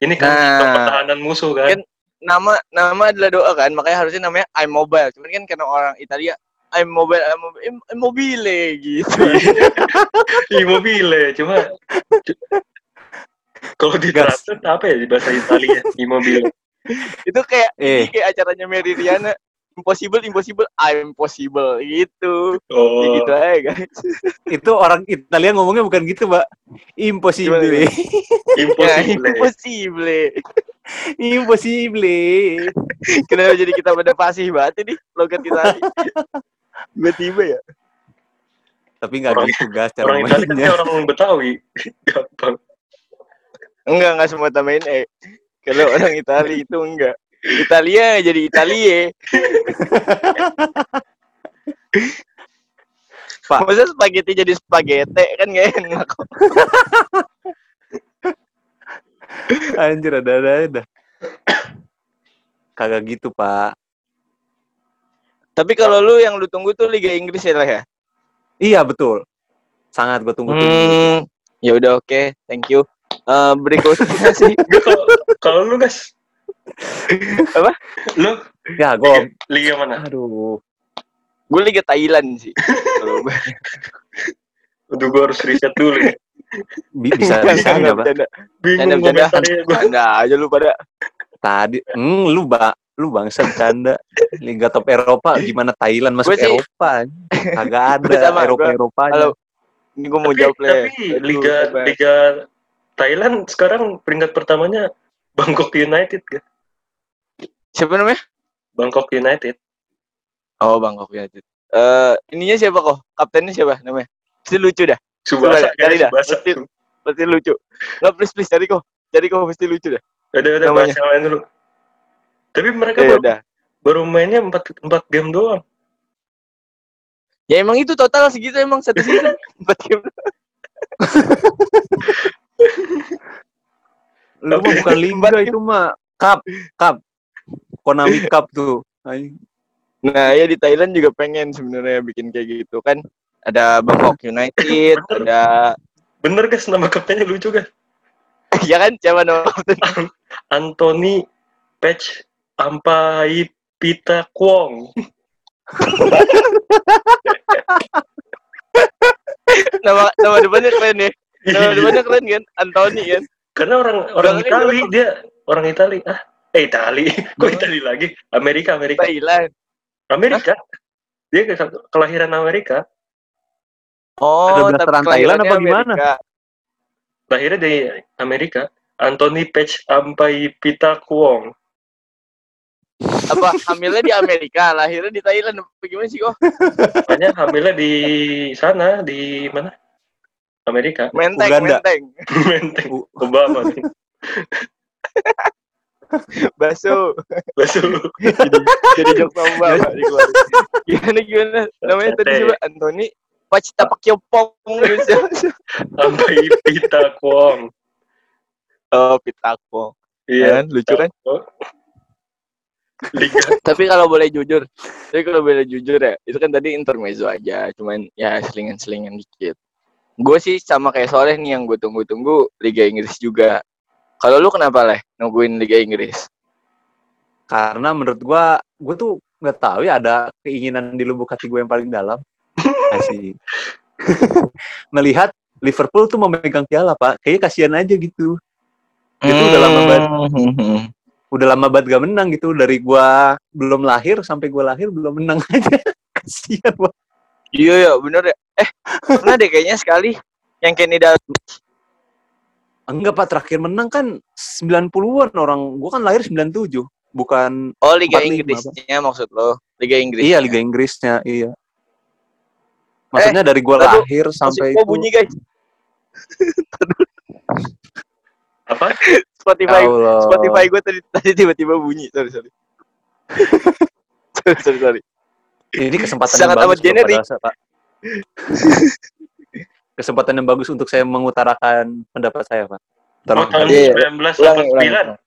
ini kan Nah. pertahanan musuh kan. Kan- Nama nama adalah doa kan, makanya harusnya namanya I'm mobile. Cuman kan karena orang Italia I'm mobile, I'm mobile, I'm- mobile gitu. Immobile, cuma cu- kalau di apa ya di bahasa Italia? Immobile. itu kayak eh kayak acaranya Mary Riana impossible impossible I'm possible gitu. Oh, gitu aja guys. Itu orang Italia ngomongnya bukan gitu mbak. Impossible. Ya impossible. impossible. Impossible. Kenapa jadi kita pada fasih banget ini logat kita tiba-tiba ya? Tapi nggak Orang- gitu gas cara Orang Italia kan orang Betawi. Gampang. enggak enggak semua tambahin eh. Kalau orang Italia itu enggak Italia jadi Italia Pak. Masa spaghetti jadi spaghetti kan gak enak anjir ada ada ada kagak gitu pak Tapi kalau lu yang lu tunggu tuh Liga Inggris ya lah ya? iya betul sangat gue tunggu tunggu Hmm, ya udah oke, thank you. Eh, berikutnya sih, kalau lu guys. Apa? Lu ya gue liga, liga mana? aduh gue Liga Thailand sih. Kalau gua. Aduh, gue harus riset dulu. ya. bi- bisa bisa enggak, nggak pak bercanda. Bingung Bercanda, komentarnya gue. Anda aja lu pada. tadi hmm, lu ba lu bangsa canda Liga top Eropa gimana Thailand masuk sih- Eropa kagak Gua ada sama, Eropa gua- Eropa Halo. Ini gue mau Tapi, jawab tapi liga liga Thailand sekarang peringkat pertamanya Bangkok United kan? Siapa namanya? Bangkok United. Oh, Bangkok United. Eh, ininya siapa kok? Kaptennya siapa namanya? Pasti lucu dah. Subasa Coba, cari dah. Pasti, pasti lucu. Nggak please please cari kok. Cari kok pasti lucu dah. Udah udah Namanya. bahas yang lain dulu. Tapi mereka Ya baru, udah. baru mainnya 4, 4 game doang. Ya emang itu total segitu emang satu season. Empat game. lu mah bukan Liga itu mah Cup Cup Konami Cup tuh. Nah, ya di Thailand juga pengen sebenarnya bikin kayak gitu kan. Ada Bangkok United, Bener. ada Bener guys, nama kaptennya lucu kan? ya kan siapa nama kapten? Anthony Patch Ampai Pita Kwong. nama nama depannya keren ya. Nama depannya keren kan? Anthony kan. Karena orang orang Itali dia orang Itali. Ah, eh Itali. Kok Itali lagi? Amerika, Amerika. Thailand. Amerika. Dia ke- kelahiran Amerika. Oh, tapi Thailand apa gimana? Lahirnya di Amerika. Anthony Patch Ampai Pita Kwong. Apa hamilnya di Amerika, lahirnya di Thailand. Apa gimana sih kok? Makanya hamilnya di sana, di mana? Amerika. Menteng, Uganda. menteng. Menteng. Obama nih. Baso. Basu. jadi jadi jok sama bapak. Gimana gimana? Namanya tadi siapa? Anthony Pacita Pakyopong gitu. Sampai pita kuong. Oh, Pitakpong. Iya. Kan, lucu kan? Liga. Tapi kalau boleh jujur, tapi kalau boleh jujur ya, itu kan tadi intermezzo aja, cuman ya selingan-selingan dikit. Gue sih sama kayak Soleh nih yang gue tunggu-tunggu Liga Inggris juga. Kalau lu kenapa leh nungguin Liga Inggris? Karena menurut gua, gua tuh nggak tahu ya ada keinginan di lubuk hati gue yang paling dalam. Asik. Melihat Liverpool tuh memegang piala, Pak. Kayaknya kasihan aja gitu. Itu udah lama banget. Hmm. Udah lama banget gak menang gitu. Dari gua belum lahir sampai gua lahir belum menang aja. kasihan, Pak. Iya ya, bener ya. Eh, pernah deh kayaknya sekali yang Kenny Dalglish. Enggak, Pak. Terakhir menang kan 90-an orang. Gua kan lahir 97. Bukan Oh, Liga 45, Inggrisnya maksud lo? Liga Inggris. Iya, Liga Inggrisnya, iya. Maksudnya dari gua lalu lahir sampai gua itu. bunyi guys. Apa? Spotify Allah. Spotify gue tadi tadi tiba-tiba bunyi. Sorry, sorry. sorry, sorry, sorry. Ini kesempatan Sangat yang amat bagus Pak, generik. pada saat- Pak. Kesempatan yang bagus untuk saya mengutarakan pendapat saya, Pak. Oh, Tolong. tahun Iya. 1989.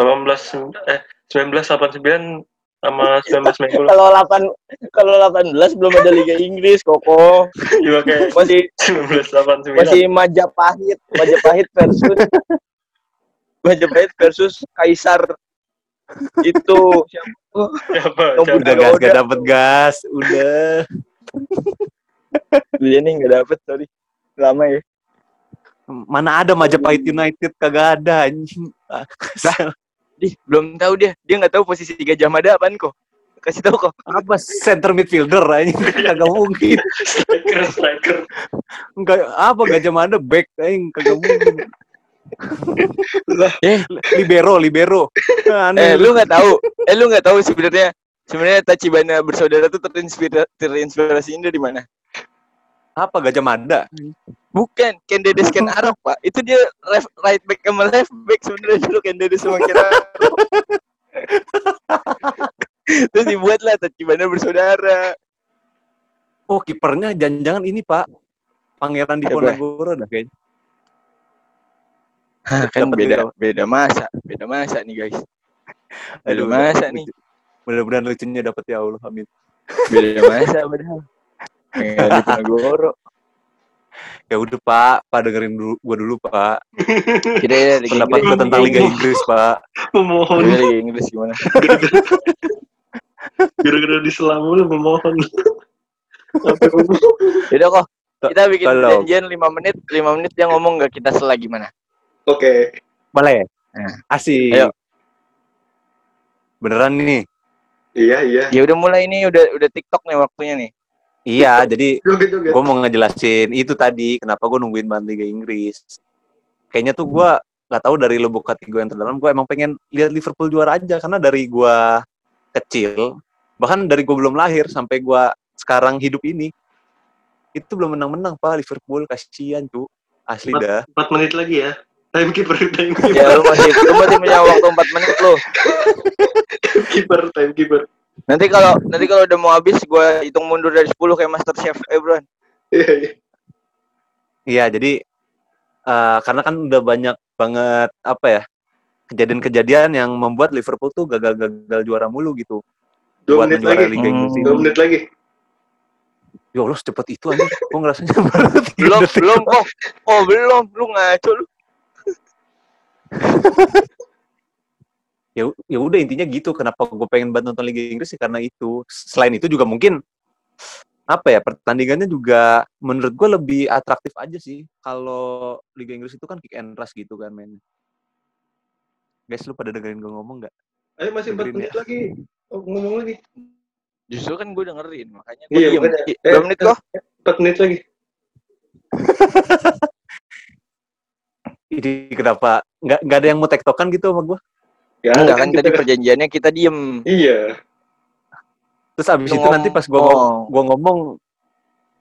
18 eh 1989 sama 1990. Kalau 8 kalau 18 belum ada Liga Inggris, Koko. Iya kayak Masih 1989. masih Majapahit, Majapahit versus Majapahit versus Kaisar itu siapa? Siapa? Yang Siapa? Udah Udah, gas, udah. gak dapet gas, udah. Dia nih nggak dapet sorry. Lama ya. Mana ada Majapahit United kagak ada anjing. Ah. Ih, belum tahu dia. Dia nggak tahu posisi Gajah Mada apaan kok. Kasih tahu kok. Apa center midfielder anjing kagak mungkin. Striker, striker. Enggak apa Gajah Mada back anjing kagak mungkin. Eh, Libero, libero. eh Aneh. lu nggak tahu. Eh lu nggak tahu sebenarnya sebenarnya Tachibana bersaudara tuh terinspirasi terinspirasinya dari mana? Apa Gajah Mada? Bukan, Ken Dedes Ken Arok, Pak. Itu dia left right back sama left back sebenarnya dulu Ken Dedes sama Ken Arok. Terus dibuatlah Tachibana bersaudara. Oh, kipernya jangan-jangan ini, Pak. Pangeran? Diponegoro dah kayaknya. Hah, kan Dapat beda beda masa, beda masa nih guys. Beda Aduh, masa nih, Mudah-mudahan lucunya dapat ya Allah, amin. beda masa padahal. Nggak di Ponegoro. Ya udah Pak, Pak dengerin dulu gua dulu Pak. Kita ya Pendapat Inggris. gua tentang Liga Inggris Pak. Memohon. Liga Liga Inggris gimana? Gara-gara diselam mulu memohon. Yaudah kok. Kita bikin perjanjian 5 menit, 5 menit dia ngomong nggak kita selah gimana? Oke. Boleh. Nah. Asik. Ayo. Beneran nih. Iya, iya. Ya udah mulai ini udah udah TikTok nih waktunya nih. Iya, jadi gue mau ngejelasin itu tadi kenapa gue nungguin banget Liga Inggris. Kayaknya tuh gue nggak tahu dari lubuk hati gue yang terdalam, gue emang pengen lihat Liverpool juara aja karena dari gue kecil, bahkan dari gue belum lahir sampai gue sekarang hidup ini, itu belum menang-menang pak Liverpool kasihan tuh asli Empat- dah. 4 menit lagi ya. Timekeeper, timekeeper, Ya lu masih lu masih punya waktu 4 menit lu. timekeeper, timekeeper. Nanti kalau nanti kalau udah mau habis gua hitung mundur dari 10 kayak Master Chef eh bro. Iya, iya. Iya jadi eh, karena kan udah banyak banget apa ya kejadian-kejadian yang membuat Liverpool tuh gagal-gagal juara mulu gitu. Dua buat menit lagi. Liga Inggris Hmm. Dua menit lagi. Ya Allah secepat itu aja. Gue ngerasanya baru Belum belum kok. Oh, belum. Lu ngaco lu. Ya, ya udah intinya gitu. Kenapa gue pengen banget nonton Liga Inggris sih karena itu. Selain itu juga mungkin apa ya pertandingannya juga menurut gue lebih atraktif aja sih. Kalau Liga Inggris itu kan kick and rush gitu kan mainnya. Guys lu pada dengerin gue ngomong nggak? Ayo masih 4 Dengerin menit lagi. Oh, ngomong lagi. Justru kan gue dengerin, makanya gue Iya, diem. Ih, Berapa menit kok? 4 menit lagi. Ini kenapa nggak nggak ada yang mau tektokan gitu sama gue? Ya, Enggak kan kita tadi perjanjiannya kita diem. Iya. Terus abis Lu itu nanti pas gue ngomong. gua ngomong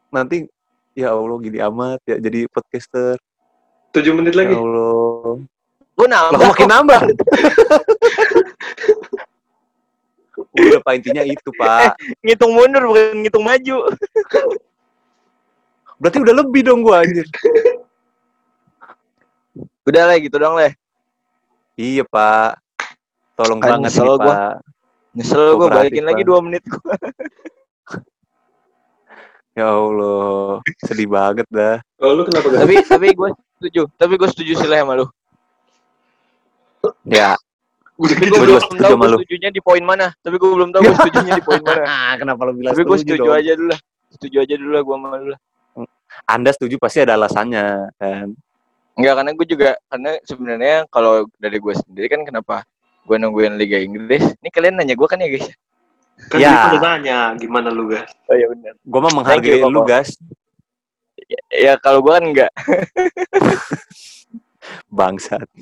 nanti ya Allah gini amat ya jadi podcaster. 7 menit Ya lagi. Allah. Gue Lah nambah. makin nambah. Udah Pak intinya itu Pak. Ngitung mundur bukan ngitung maju. Berarti udah lebih dong gua anjir. Udah lah gitu dong leh. Iya Pak. Tolong Kan banget nyesel nih gua. Pak. Nyesel gue Kooperatif, balikin lagi Bang. dua menit gua. Ya Allah, sedih banget dah. Oh, lu kenapa gak? tapi tapi gue setuju. Tapi gue setuju sih leh sama lu. Ya, Udah Tapi gue Gua belum tahu sama gue lu. setujunya di poin mana. Tapi gue belum tahu gue setujunya di poin mana. kenapa lu bilang Tapi gue setuju setuju dong? aja dulu lah. Setuju aja dulu lah gue sama lu lah. Anda setuju pasti ada alasannya kan. Enggak karena gue juga karena sebenarnya kalau dari gue sendiri kan kenapa gue nungguin Liga Inggris. Ini kalian nanya gue kan ya guys. Kan Ya. udah nanya gimana lu guys. Oh iya benar. Gua mah Thank you, menghargai lu, guys. Ya kalau gue kan enggak. Bangsat.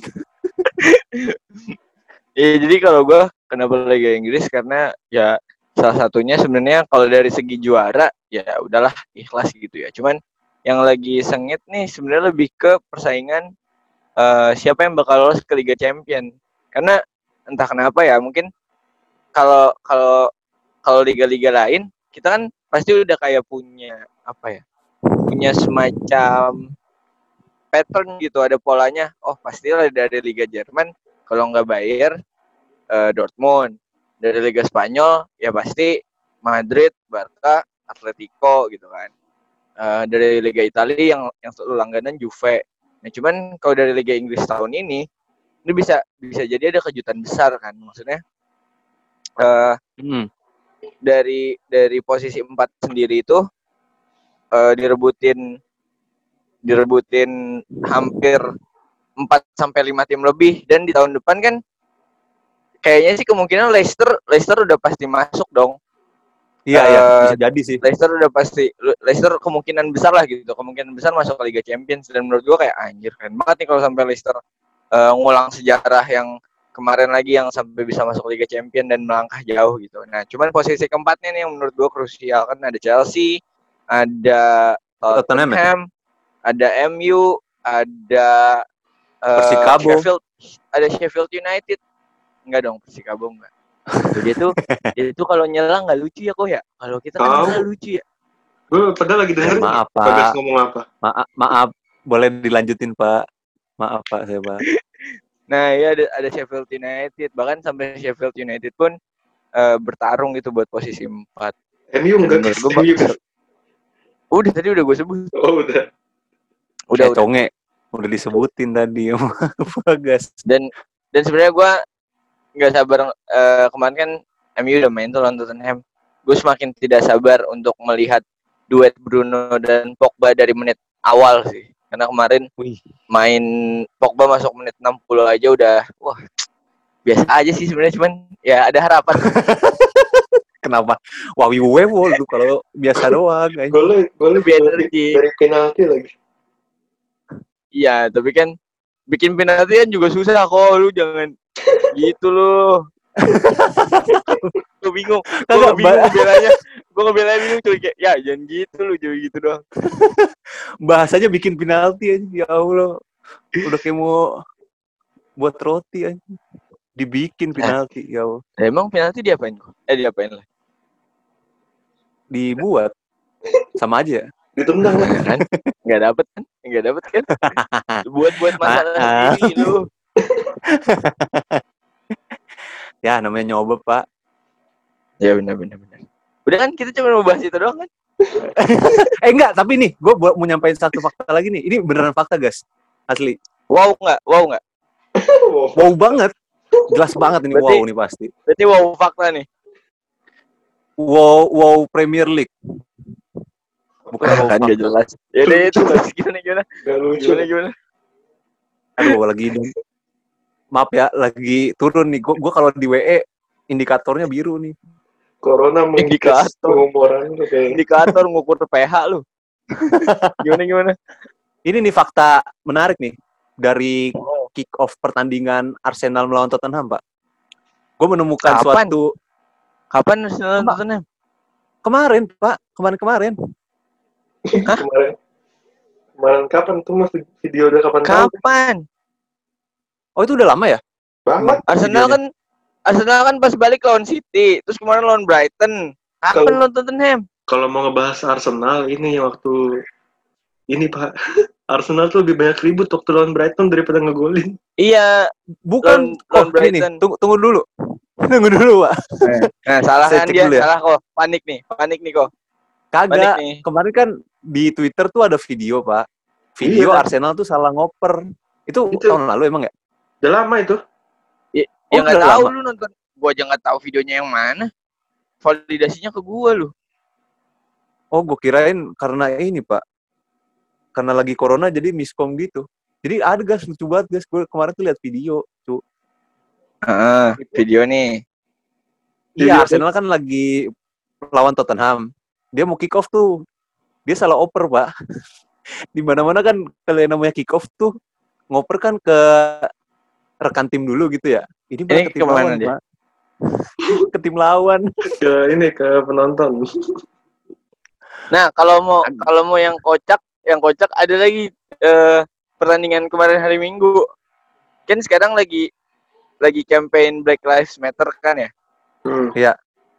Ya jadi kalau gue kenapa Liga Inggris karena ya salah satunya sebenarnya kalau dari segi juara ya udahlah ikhlas gitu ya. Cuman yang lagi sengit nih sebenarnya lebih ke persaingan eh, siapa yang bakal lolos ke Liga Champion. Karena entah kenapa ya mungkin kalau kalau kalau liga-liga lain kita kan pasti udah kayak punya apa ya? Punya semacam pattern gitu ada polanya. Oh, pastilah dari Liga Jerman kalau nggak Bayern eh, Dortmund dari Liga Spanyol ya pasti Madrid Barca Atletico gitu kan Eh, dari Liga Italia yang yang selalu langganan Juve nah cuman kalau dari Liga Inggris tahun ini ini bisa bisa jadi ada kejutan besar kan maksudnya eh Hmm. dari dari posisi empat sendiri itu eh, direbutin direbutin hampir 4 sampai 5 tim lebih dan di tahun depan kan kayaknya sih kemungkinan Leicester Leicester udah pasti masuk dong. Iya, iya, Eh, bisa jadi sih. Leicester udah pasti Leicester kemungkinan besar lah gitu. Kemungkinan besar masuk ke Liga Champions dan menurut gua kayak anjir keren banget nih kalau sampai Leicester eh, ngulang sejarah yang kemarin lagi yang sampai bisa masuk Liga Champions dan melangkah jauh gitu. Nah, cuman posisi keempatnya nih yang menurut gua krusial kan ada Chelsea, ada Tottenham ya? Tottenham, ada MU, ada Persikabo. Sheffield, ada Sheffield United. Enggak dong, Persikabo enggak. Dia tuh dia tuh kalau nyerang nggak lucu ya kok ya. Kalau kita kan nyerang lucu ya. Gue padahal lagi dengerin. Maaf, Bagas Pak. ngomong apa? Maaf, maaf. Boleh dilanjutin, Pak. Maaf, Pak, saya, Pak. Nah, ya ada ada Sheffield United, bahkan sampai Sheffield United pun eh, bertarung gitu buat posisi 4. MU enggak guys. Udah tadi udah gue sebut. Oh udah. Udah Eh, udah. conge. Udah disebutin tadi sama Bagas. Dan dan sebenarnya gue nggak sabar eh, kemarin kan MU udah main tuh lawan Tottenham. Gue semakin tidak sabar untuk melihat duet Bruno dan Pogba dari menit awal sih. Karena kemarin Wih. main Pogba masuk menit 60 aja udah wah biasa aja sih sebenarnya cuman ya ada harapan. Kenapa? Wawi wewo lu kalau biasa doang. Golnya golnya Lebih dari, energi. dari penalti lagi. Iya, tapi kan bikin penalti kan juga susah kok. Lu jangan gitu lu. gue bingung. Gue Kagak, bingung ngebelanya. Gue ngebelanya bingung cuy kayak ya jangan gitu lu, jangan gitu doang. Bahasanya bikin penalti anjing. Ya Allah. Udah kayak mau buat roti anjing. Dibikin penalti, ya Allah. Nah, emang penalti diapain kok? Eh diapain lah? Dibuat. Sama aja. Ditendang lah. Ya kan? Enggak dapet kan? Enggak dapet kan? Buat-buat masalah Maaf. sendiri lu. Ya, namanya nyoba, Pak. Ya benar benar benar. Udah kan kita cuma mau bahas itu doang kan? Eh enggak, tapi nih, gue mau nyampein satu fakta lagi nih. Ini beneran fakta, guys. Asli. Wow enggak? Wow enggak? Wow banget. Jelas banget ini Berarti- wow nih pasti. Berarti wow fakta nih. Wow, wow Premier League. Bukan wow kan enggak jelas. Ya udah itu gimana gimana? Gak lucu. Gimana gimana? Aduh, lagi Maaf ya, lagi turun nih. Gue gua kalau di WE indikatornya biru nih. Corona mengikis Indikator. pengumuman lu kayak Indikator ngukur pH lu. gimana gimana? Ini nih fakta menarik nih dari Oh. kick off pertandingan Arsenal melawan Tottenham, Pak. Gue menemukan Kapan? suatu Kapan Arsenal? Tottenham? kemarin, Pak. Kemarin-kemarin. kemarin. Kemarin kapan tuh mas video udah kapan tahu? Kapan? Oh itu udah lama ya? Banget. Arsenal videonya. kan Arsenal kan pas balik lawan City, terus kemarin lawan Brighton. Kapan lawan Tottenham? Kalau mau ngebahas Arsenal ini waktu ini Pak. Arsenal tuh lebih banyak ribut waktu lawan Brighton daripada ngegolin. Iya, Bukan. Lawan- lawan oh, nih. Brighton. Tunggu, tunggu dulu. tunggu dulu, Pak. nah salah Saya kan cek dia, ya. salah kok. Panik nih, panik nih kok. Kagak. nih. Kemarin kan di Twitter tuh ada video, Pak. Video Iya. Arsenal tuh salah ngoper. Itu, Itu. tahun lalu emang ya? Udah lama itu. Ya nggak tahu lama. lu nonton. Gua aja nggak tahu videonya yang mana. Validasinya ke gua lu. Oh, gue kirain karena ini, Pak. Karena lagi corona jadi miskom gitu. Jadi ada gas lucu banget guys. Gue kemarin tuh lihat video. Cu. Heeh, video nih. Iya, Arsenal kan lagi lawan Tottenham. Dia mau kick off tuh. Dia salah oper, Pak. Di mana-mana kan kalau yang namanya kick off tuh ngoper kan ke rekan tim dulu gitu ya. Ini Ini ke tim ke mana lawan, dia? Pak. ke tim lawan. Ke ini ke penonton. Nah, kalau mau kalau mau yang kocak, yang kocak ada lagi eh, pertandingan kemarin hari Minggu. Kan sekarang lagi lagi campaign Black Lives Matter kan ya. Hmm. Jadi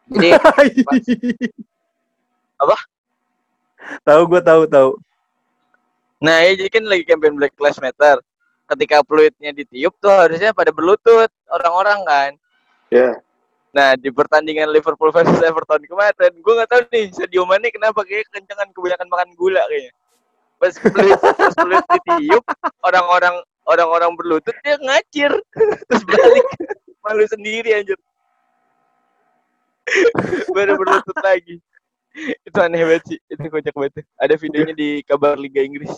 Apa? Tahu gue tahu tahu. nah ya jadi kan lagi campaign Black Lives Matter. Ketika fluidnya ditiup tuh harusnya pada berlutut orang-orang kan. Ya. Nah di pertandingan Liverpool versus Everton kemarin, gue nggak tahu nih Sadio Mane kenapa kayak kencengan kebanyakan makan gula kayaknya. Pas fluid, pas fluid ditiup, orang-orang orang-orang berlutut dia ngacir terus balik malu sendiri anjir. Baru berlutut lagi. Itu aneh banget sih, itu kocak banget. Ada videonya di kabar Liga Inggris.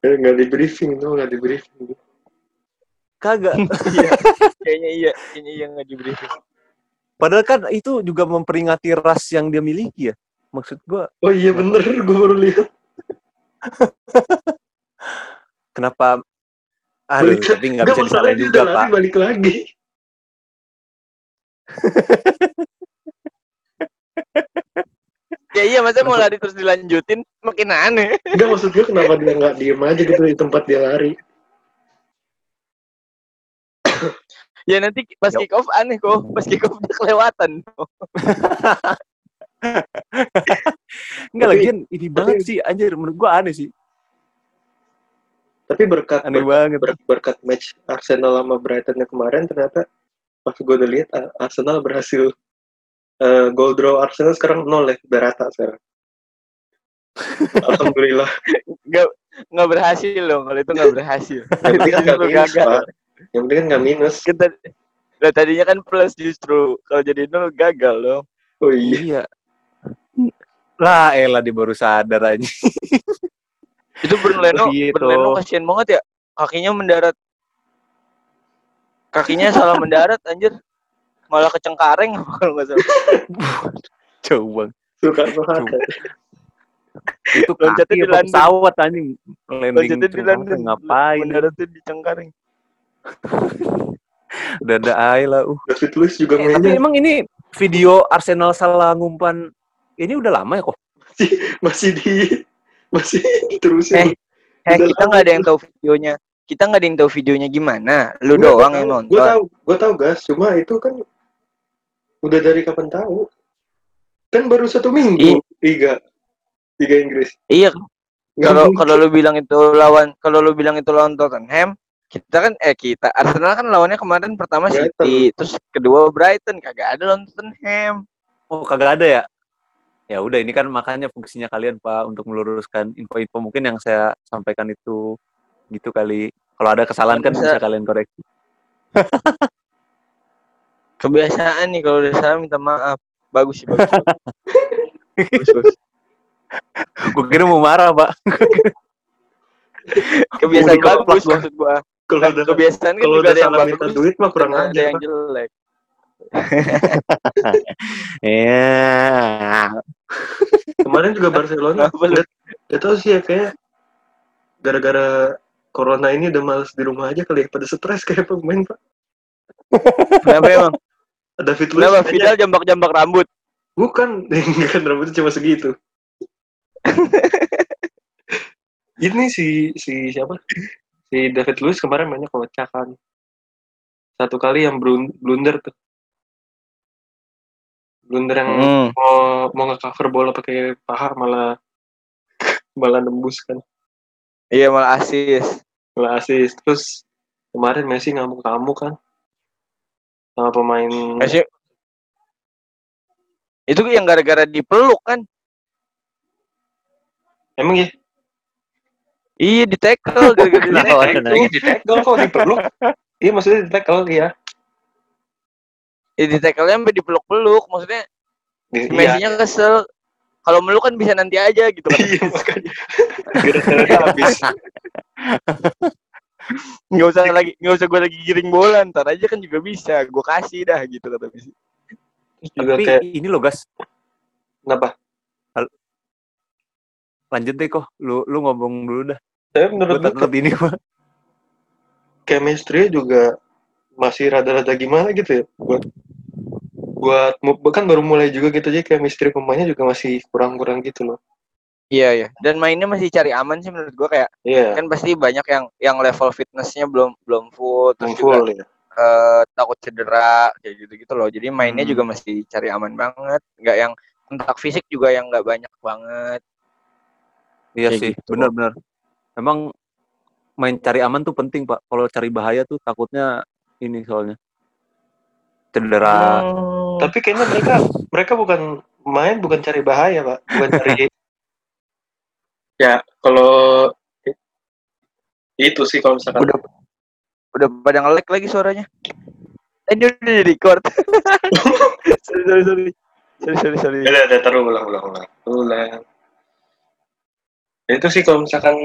Eh, Nggak di briefing tuh, nggak di briefing. Kagak. Iya, kayaknya iya, kayaknya iya nggak di briefing. Padahal kan itu juga memperingati ras yang dia miliki ya. Maksud gue, Oh iya bener, gue baru lihat. kenapa Aduh, Balik- tapi nggak bisa disalahin juga, udah Pak. lari balik lagi. Ya iya, masa mau lari terus dilanjutin makin aneh. Enggak maksud gue kenapa dia nggak diem aja gitu di tempat dia lari. Ya nanti pas kick off aneh kok, pas kick off dia kelewatan. Enggak lagi ini banget sih anjir menurut gua aneh sih. Tapi berkat Aneh berkat, banget. ber- berkat match Arsenal sama Brighton yang kemarin ternyata pas gue udah lihat Ar- Arsenal berhasil eh, goal draw Arsenal sekarang nol ya, udah rata sekarang. Alhamdulillah. Nggak nggak berhasil loh, kalau itu nggak berhasil. Yang penting kan nggak minus, gagal. Pak. Yang penting kan nggak minus. Kita nah, tadinya kan plus justru kalau jadi nol gagal loh. Oh iya. Iya. Lah elah dia baru sadar aja. Itu Bernleno, Gitu. Bernleno kasihan banget ya. Kakinya mendarat. Kakinya salah mendarat anjir. Malah kecengkareng kalau nggak salah. Coba. Suka banget. Itu Loncatnya kaki di London. pesawat anjing. Landing Loncatnya di London. ngapain? Mendaratnya di Cengkareng. Udah ada air lah. Uh. David Luiz juga Eh, tapi emang ini video Arsenal salah ngumpan ini udah lama ya kok? masih di masih terus Eh, Eh, Udah kita nggak ada yang tahu videonya. Kita nggak ada yang tahu videonya gimana. Lu Gua doang tahu, yang Gue nonton. tahu, gue tahu gas. Cuma itu kan udah dari kapan tahu? Kan baru satu minggu liga liga Inggris. Iya, kalau kalau lu bilang itu lawan kalau lu bilang itu lawan Tottenham, kita kan eh kita Arsenal kan lawannya kemarin pertama Brighton. City, terus kedua Brighton, kagak ada lawan Tottenham. Oh kagak ada ya? Ya udah ini kan makanya fungsinya kalian Pak untuk meluruskan info-info mungkin yang saya sampaikan itu gitu kali. Kalau ada kesalahan kan Bisa. bisa kalian koreksi. Kebiasaan nih kalau udah salah minta maaf. Bagus sih bagus. bagus, bagus. Gue kira mau marah Pak. Kebiasaan bagus gua. maksud gua. kalau Nah, udah kebiasaan kan juga udah ada yang salah minta bagus, duit mah kurang ada aja. yang Pak. jelek. Iya. Kemarin juga Barcelona nggak tahu sih ya kayak gara-gara corona ini udah males di rumah aja kali ya pada stres kayak pemain pak. Kenapa emang? David Luiz Kenapa kayaknya- Vidal jambak-jambak rambut? Bukan, kan rambutnya cuma segitu. Ini si si siapa? Si David Luiz kemarin mainnya kocak kan. satu kali yang blun- blunder tuh. Blunder yang Hmm. mau mau nge-cover bola pakai paha malah malah nembus kan. Iya malah asis. Malah asis. Terus kemarin Messi ngamuk-ngamuk kan. Sama pemain Messi itu yang gara-gara dipeluk kan? Emang ya? Iya di tackle gara-gara di tackle. Iya di tackle kok dipeluk. Iya maksudnya di tackle iya. Ya, di tackle-nya sampai dipeluk-peluk. Maksudnya Di- si Iya. Messi-nya kesel. Kalau meluk kan bisa nanti aja gitu kan. Iya makanya. Gara-gara habis. Nggak usah lagi nggak usah gue lagi giring bola ntar aja kan juga bisa. Gue kasih dah gitu kata Messi. Juga Tapi kayak ini loh gas, kenapa? lanjut deh kok. Lu lu ngomong dulu dah. Tapi menurut gue ini mah. chemistry juga masih rada-rada gimana gitu ya buat buat mu- kan baru mulai juga gitu aja chemistry pemainnya juga masih kurang-kurang gitu loh Iya iya. Dan mainnya masih cari aman sih menurut gue kayak iya kan pasti banyak yang yang level fitnessnya belum belum full terus yang juga full ya eh, takut cedera kayak gitu gitu loh. Jadi mainnya Hmm. juga masih cari aman banget. Nggak yang kontak fisik juga yang nggak banyak banget. Iya Kayak sih, gitu. benar-benar. Emang main cari aman tuh penting, Pak. Kalau cari bahaya tuh takutnya ini soalnya. Cedera. Hmm. tapi kayaknya mereka mereka bukan main bukan cari bahaya pak bukan cari ya kalau itu sih kalau misalkan udah udah pada nge-lag lagi suaranya. Eh, Ini udah di record. sorry, sorry, sorry. Sorry, sorry, sorry. ada ada taruh ulang ulang ulang ulang Ya, itu sih kalau misalkan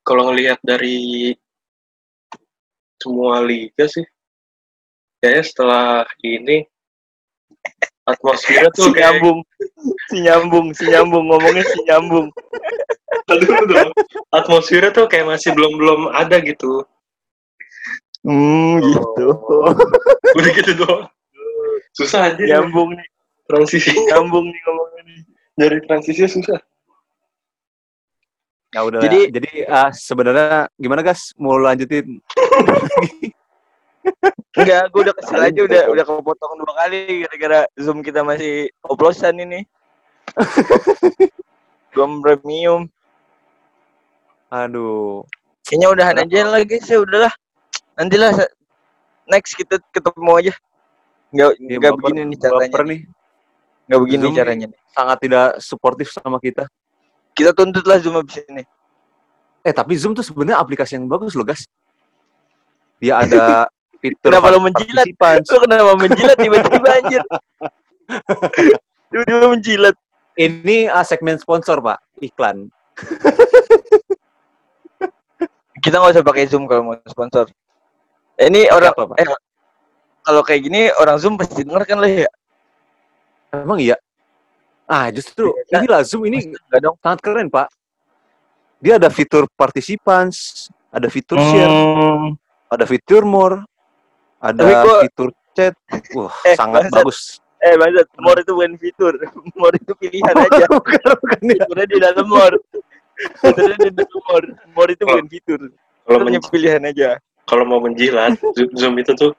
kalau ngelihat dari semua liga sih kayaknya setelah ini atmosfer Si tuh kayak nyambung. Si nyambung, si nyambung ngomongnya si nyambung. Aduh, dong. atmosfer tuh kayak masih belum belum ada gitu Hmm, gitu. udah gitu doang susah aja Nyambung nih, transisi nyambung nih ngomongnya nih. dari transisinya susah Ya udah. Jadi- Jadi, ah, sebenarnya gimana, Gas? Mau lanjutin? Enggak, gue udah kesel aja udah udah kepotong dua kali gara-gara Zoom kita masih oplosan ini. Gom premium. Aduh. Kayaknya udahan aja lah guys ya udahlah. Nantilah next kita ketemu aja. Enggak enggak baper- begini nih caranya. baper nih. Enggak begini Zoom caranya. nih. Sangat tidak suportif sama kita. Kita tuntut lah Zoom abis ini. Eh, tapi Zoom tuh sebenarnya aplikasi yang bagus loh, Gas. Dia ada fitur Kenapa lo menjilat? Lo kenapa menjilat tiba-tiba anjir? Tiba-tiba menjilat. Ini ah, segmen sponsor, Pak. Iklan. Kita nggak usah pakai Zoom kalau mau sponsor. Eh, ini orang Apa, Pak? eh kalau kayak gini orang Zoom pasti denger kan lah ya. Emang iya? Ah, justru Iya. inilah Zoom ini Enggak dong. sangat keren, Pak. Dia ada fitur participants, ada fitur share, Hmm. ada fitur more, ada gua- fitur chat. Wah, Eh, sangat bangsat. bagus. Eh, maksud more itu bukan fitur. More itu pilihan aja. bukan, bukan ya. Fiturnya di dalam more. Fiturnya di dalam more. More itu bukan fitur. kalau men- pilihan aja. kalau mau menjilat zoom, zoom itu tuh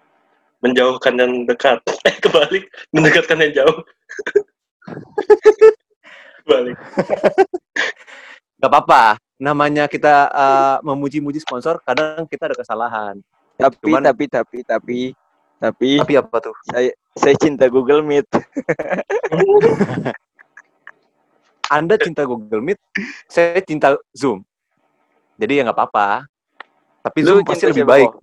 menjauhkan yang dekat eh kebalik mendekatkan yang jauh kebalik Gak apa-apa. Namanya kita uh, memuji-muji sponsor, kadang kita ada kesalahan. Tapi Cuman- tapi tapi tapi tapi Tapi apa tuh? saya saya cinta Google Meet. Anda cinta Google Meet, saya cinta Zoom. Jadi ya nggak apa-apa. Tapi Lu Zoom pasti lebih baik. Ko?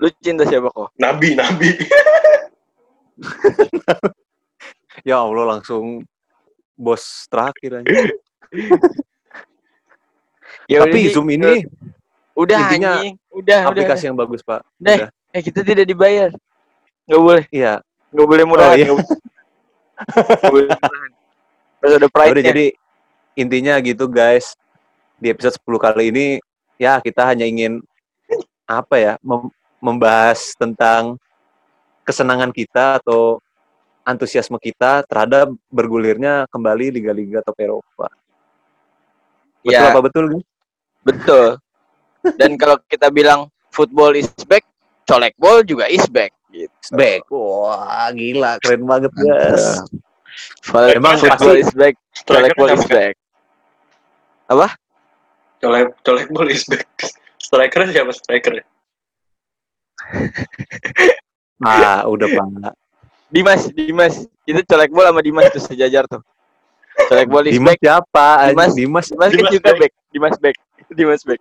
Lu cinta siapa kok? nabi nabi Ya Allah langsung bos terakhir aja. Ya Tapi Zoom ini udah intinya anjing. Udah, udah. aplikasi yang bagus, Pak. Deh. Udah. Eh kita tidak dibayar. Nggak boleh, Iya. nggak boleh murahan. Oh, iya. nggak boleh. Murahan. Harus ada Ya pride udah jadi intinya gitu guys. Di episode 10 kali ini ya kita hanya ingin apa ya mem- membahas tentang kesenangan kita atau antusiasme kita terhadap bergulirnya kembali liga-liga top Eropa. Betul Ya. apa betul? Betul. Dan kalau kita bilang football is back, colek ball juga is back. Gitu. Back. Wah, gila, keren banget, guys. Emang Emang football is back, colek ball is back. Colek colek ball is back. Striker siapa striker? Ah, udah, Pak. Dimas, Dimas. Itu colek ball sama Dimas tuh sejajar tuh. Colek ball is Dimas back. siapa? Dimas- Dimas. Dimas kan Dimas juga back. back. Dimas back. Dimas back.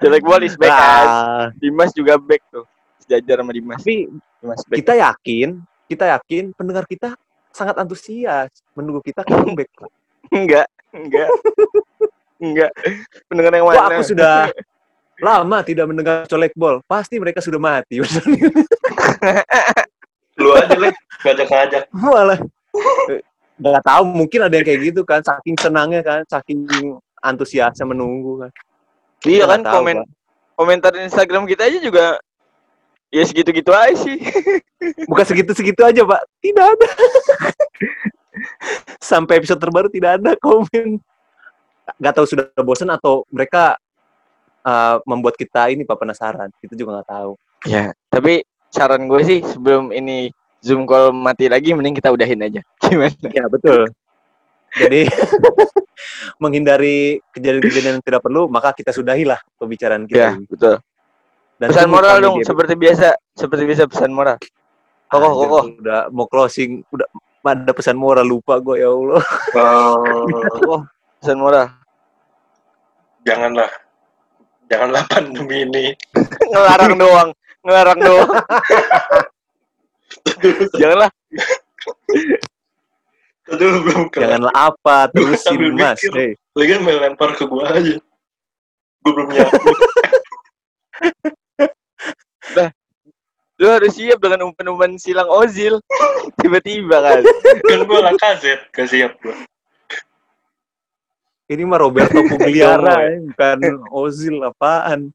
colek ball is back. guys. Ah, Dimas juga back tuh. Sejajar sama Dimas. tapi Dimas back. kita yakin, kita yakin pendengar kita sangat antusias menunggu kita comeback. Enggak, enggak. enggak. Pendengar yang Wah, mana? aku sudah lama tidak mendengar colek bol. Pasti mereka sudah mati. Lu aja leh, ngajak-ngajak. Malah nggak tahu mungkin ada yang kayak gitu kan saking senangnya kan saking antusiasnya menunggu kan. Iya kan tahu, komen Pak. komentar di Instagram kita aja juga ya segitu-gitu aja sih. bukan segitu-segitu aja pak. Tidak ada. Sampai episode terbaru tidak ada komen. Nggak tahu sudah bosan atau mereka uh, membuat kita ini pak penasaran. Kita juga nggak tahu. Ya, tapi saran gue sih sebelum ini Zoom call mati lagi mending kita udahin aja. Gimana? ya betul jadi menghindari kejadian-kejadian yang tidak perlu maka kita sudahilah pembicaraan Ya, kita ini. betul. Dan Pesan moral dong seperti biasa, seperti biasa pesan moral. Kokoh, kokoh. udah mau closing udah ada pesan moral lupa gue ya Allah Oh, pesan moral. janganlah. Janganlah pandemi ini. Ngelarang doang, ngelarang doang. Janganlah Aduh, belum kelar. janganlah apa terusin mas mikir. Hei. Lagi main lempar ke gua aja. Gua belum nyiapin. lu harus siap dengan umpan-umpan silang Ozil. Tiba-tiba kan. kan gua Lacazette. Gak siap gua. Ini mah Roberto Pugliara, ya, bukan Ozil apaan.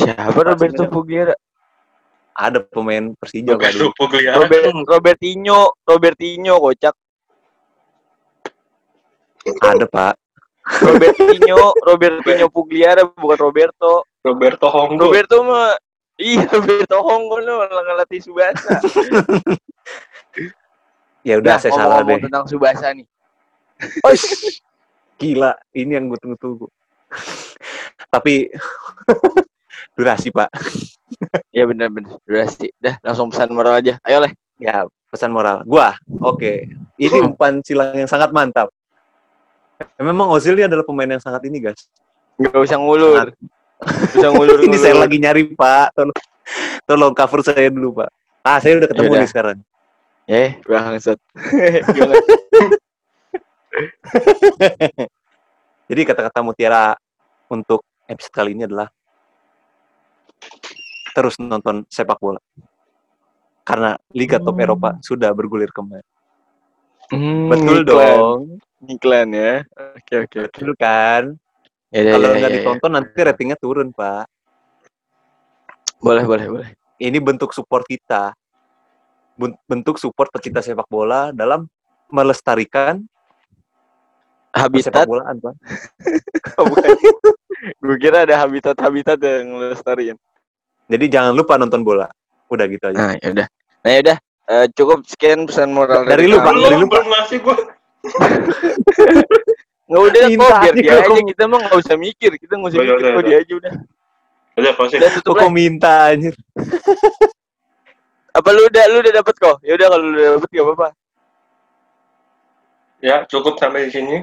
Siapa Roberto Pugliara? Ada pemain Persija Roberto kali. Pugliara. Robert, Robertinho, Robertinho kocak. Ada pak. Robertinho, Robertinho Pugliara bukan Roberto. Roberto Honggo. Roberto mah iya Roberto Honggo malah ngelatih Subasa. Ya udah saya salah deh. tentang Subasa nih. Oish. Gila, ini yang gue tunggu-tunggu. Tapi durasi pak. Ya benar-benar durasi. Dah langsung pesan moral aja. Ayo leh. Ya pesan moral. Gua, oke. Ini umpan silang yang sangat mantap. Memang Ozil ini adalah pemain yang sangat ini guys. Gak usah ngulur. Sangat- Gak usah ngulur. ini saya lagi nyari pak. Tolong, tolong cover saya dulu pak. Ah saya udah ketemu Yaudah. nih sekarang. Eh, bangsat. Jadi kata-kata mutiara untuk episode kali ini adalah terus nonton sepak bola. Karena Liga Top Hmm. Eropa sudah bergulir kembali. Hmm, Betul dong. Iklan ya. Oke oke. Betul kan? Ya, ya, Kalau ya, nggak ya, ya. ditonton nanti ratingnya turun, Pak. Boleh boleh boleh. Ini bentuk support kita. Ben- Bentuk support pecinta sepak bola dalam melestarikan Habitat. sepak bolaan, Pak. Oh, bukan. Gue kira ada habitat-habitat yang ngelestariin. Jadi jangan lupa nonton bola. Udah gitu aja. Nah, yaudah. Nah, yaudah. Eh, cukup sekian pesan moral Dari lu, Pak. Dari lu, belum ngasih gua. Nggak udah kok biar dia aja kita mah nggak usah mikir kita nggak usah mikir kok dia aja udah Udah, closing. udah tutup Kok minta anjir. apa lu udah lu udah dapet kok ya udah kalau lu udah dapet gak apa-apa Ya, cukup sampai di sini.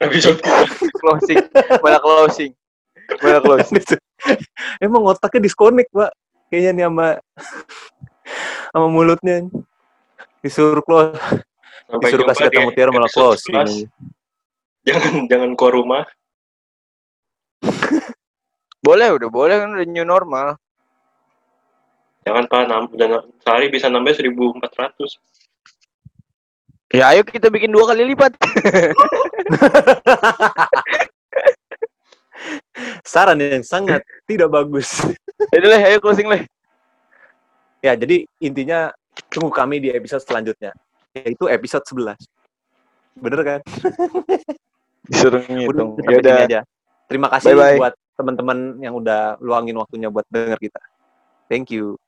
Episode closing malah closing malah closing Emang otaknya disconnect, Pak. Kayaknya nih sama sama mulutnya. Disuruh close, sampai disuruh kasih kata mutiara malah closing. 11. Jangan jangan keluar rumah. boleh udah boleh kan udah new normal Jangan pak, nam dan sehari bisa nambah 1400. ya ayo kita bikin dua kali lipat saran yang sangat tidak bagus. Jadi leh, ayo closing leh. Ya, jadi intinya tunggu kami di episode selanjutnya, yaitu episode 11. Bener kan? Disuruh ngitung. Ya Terima kasih Bye -bye. buat teman-teman yang udah luangin waktunya buat denger kita. Thank you.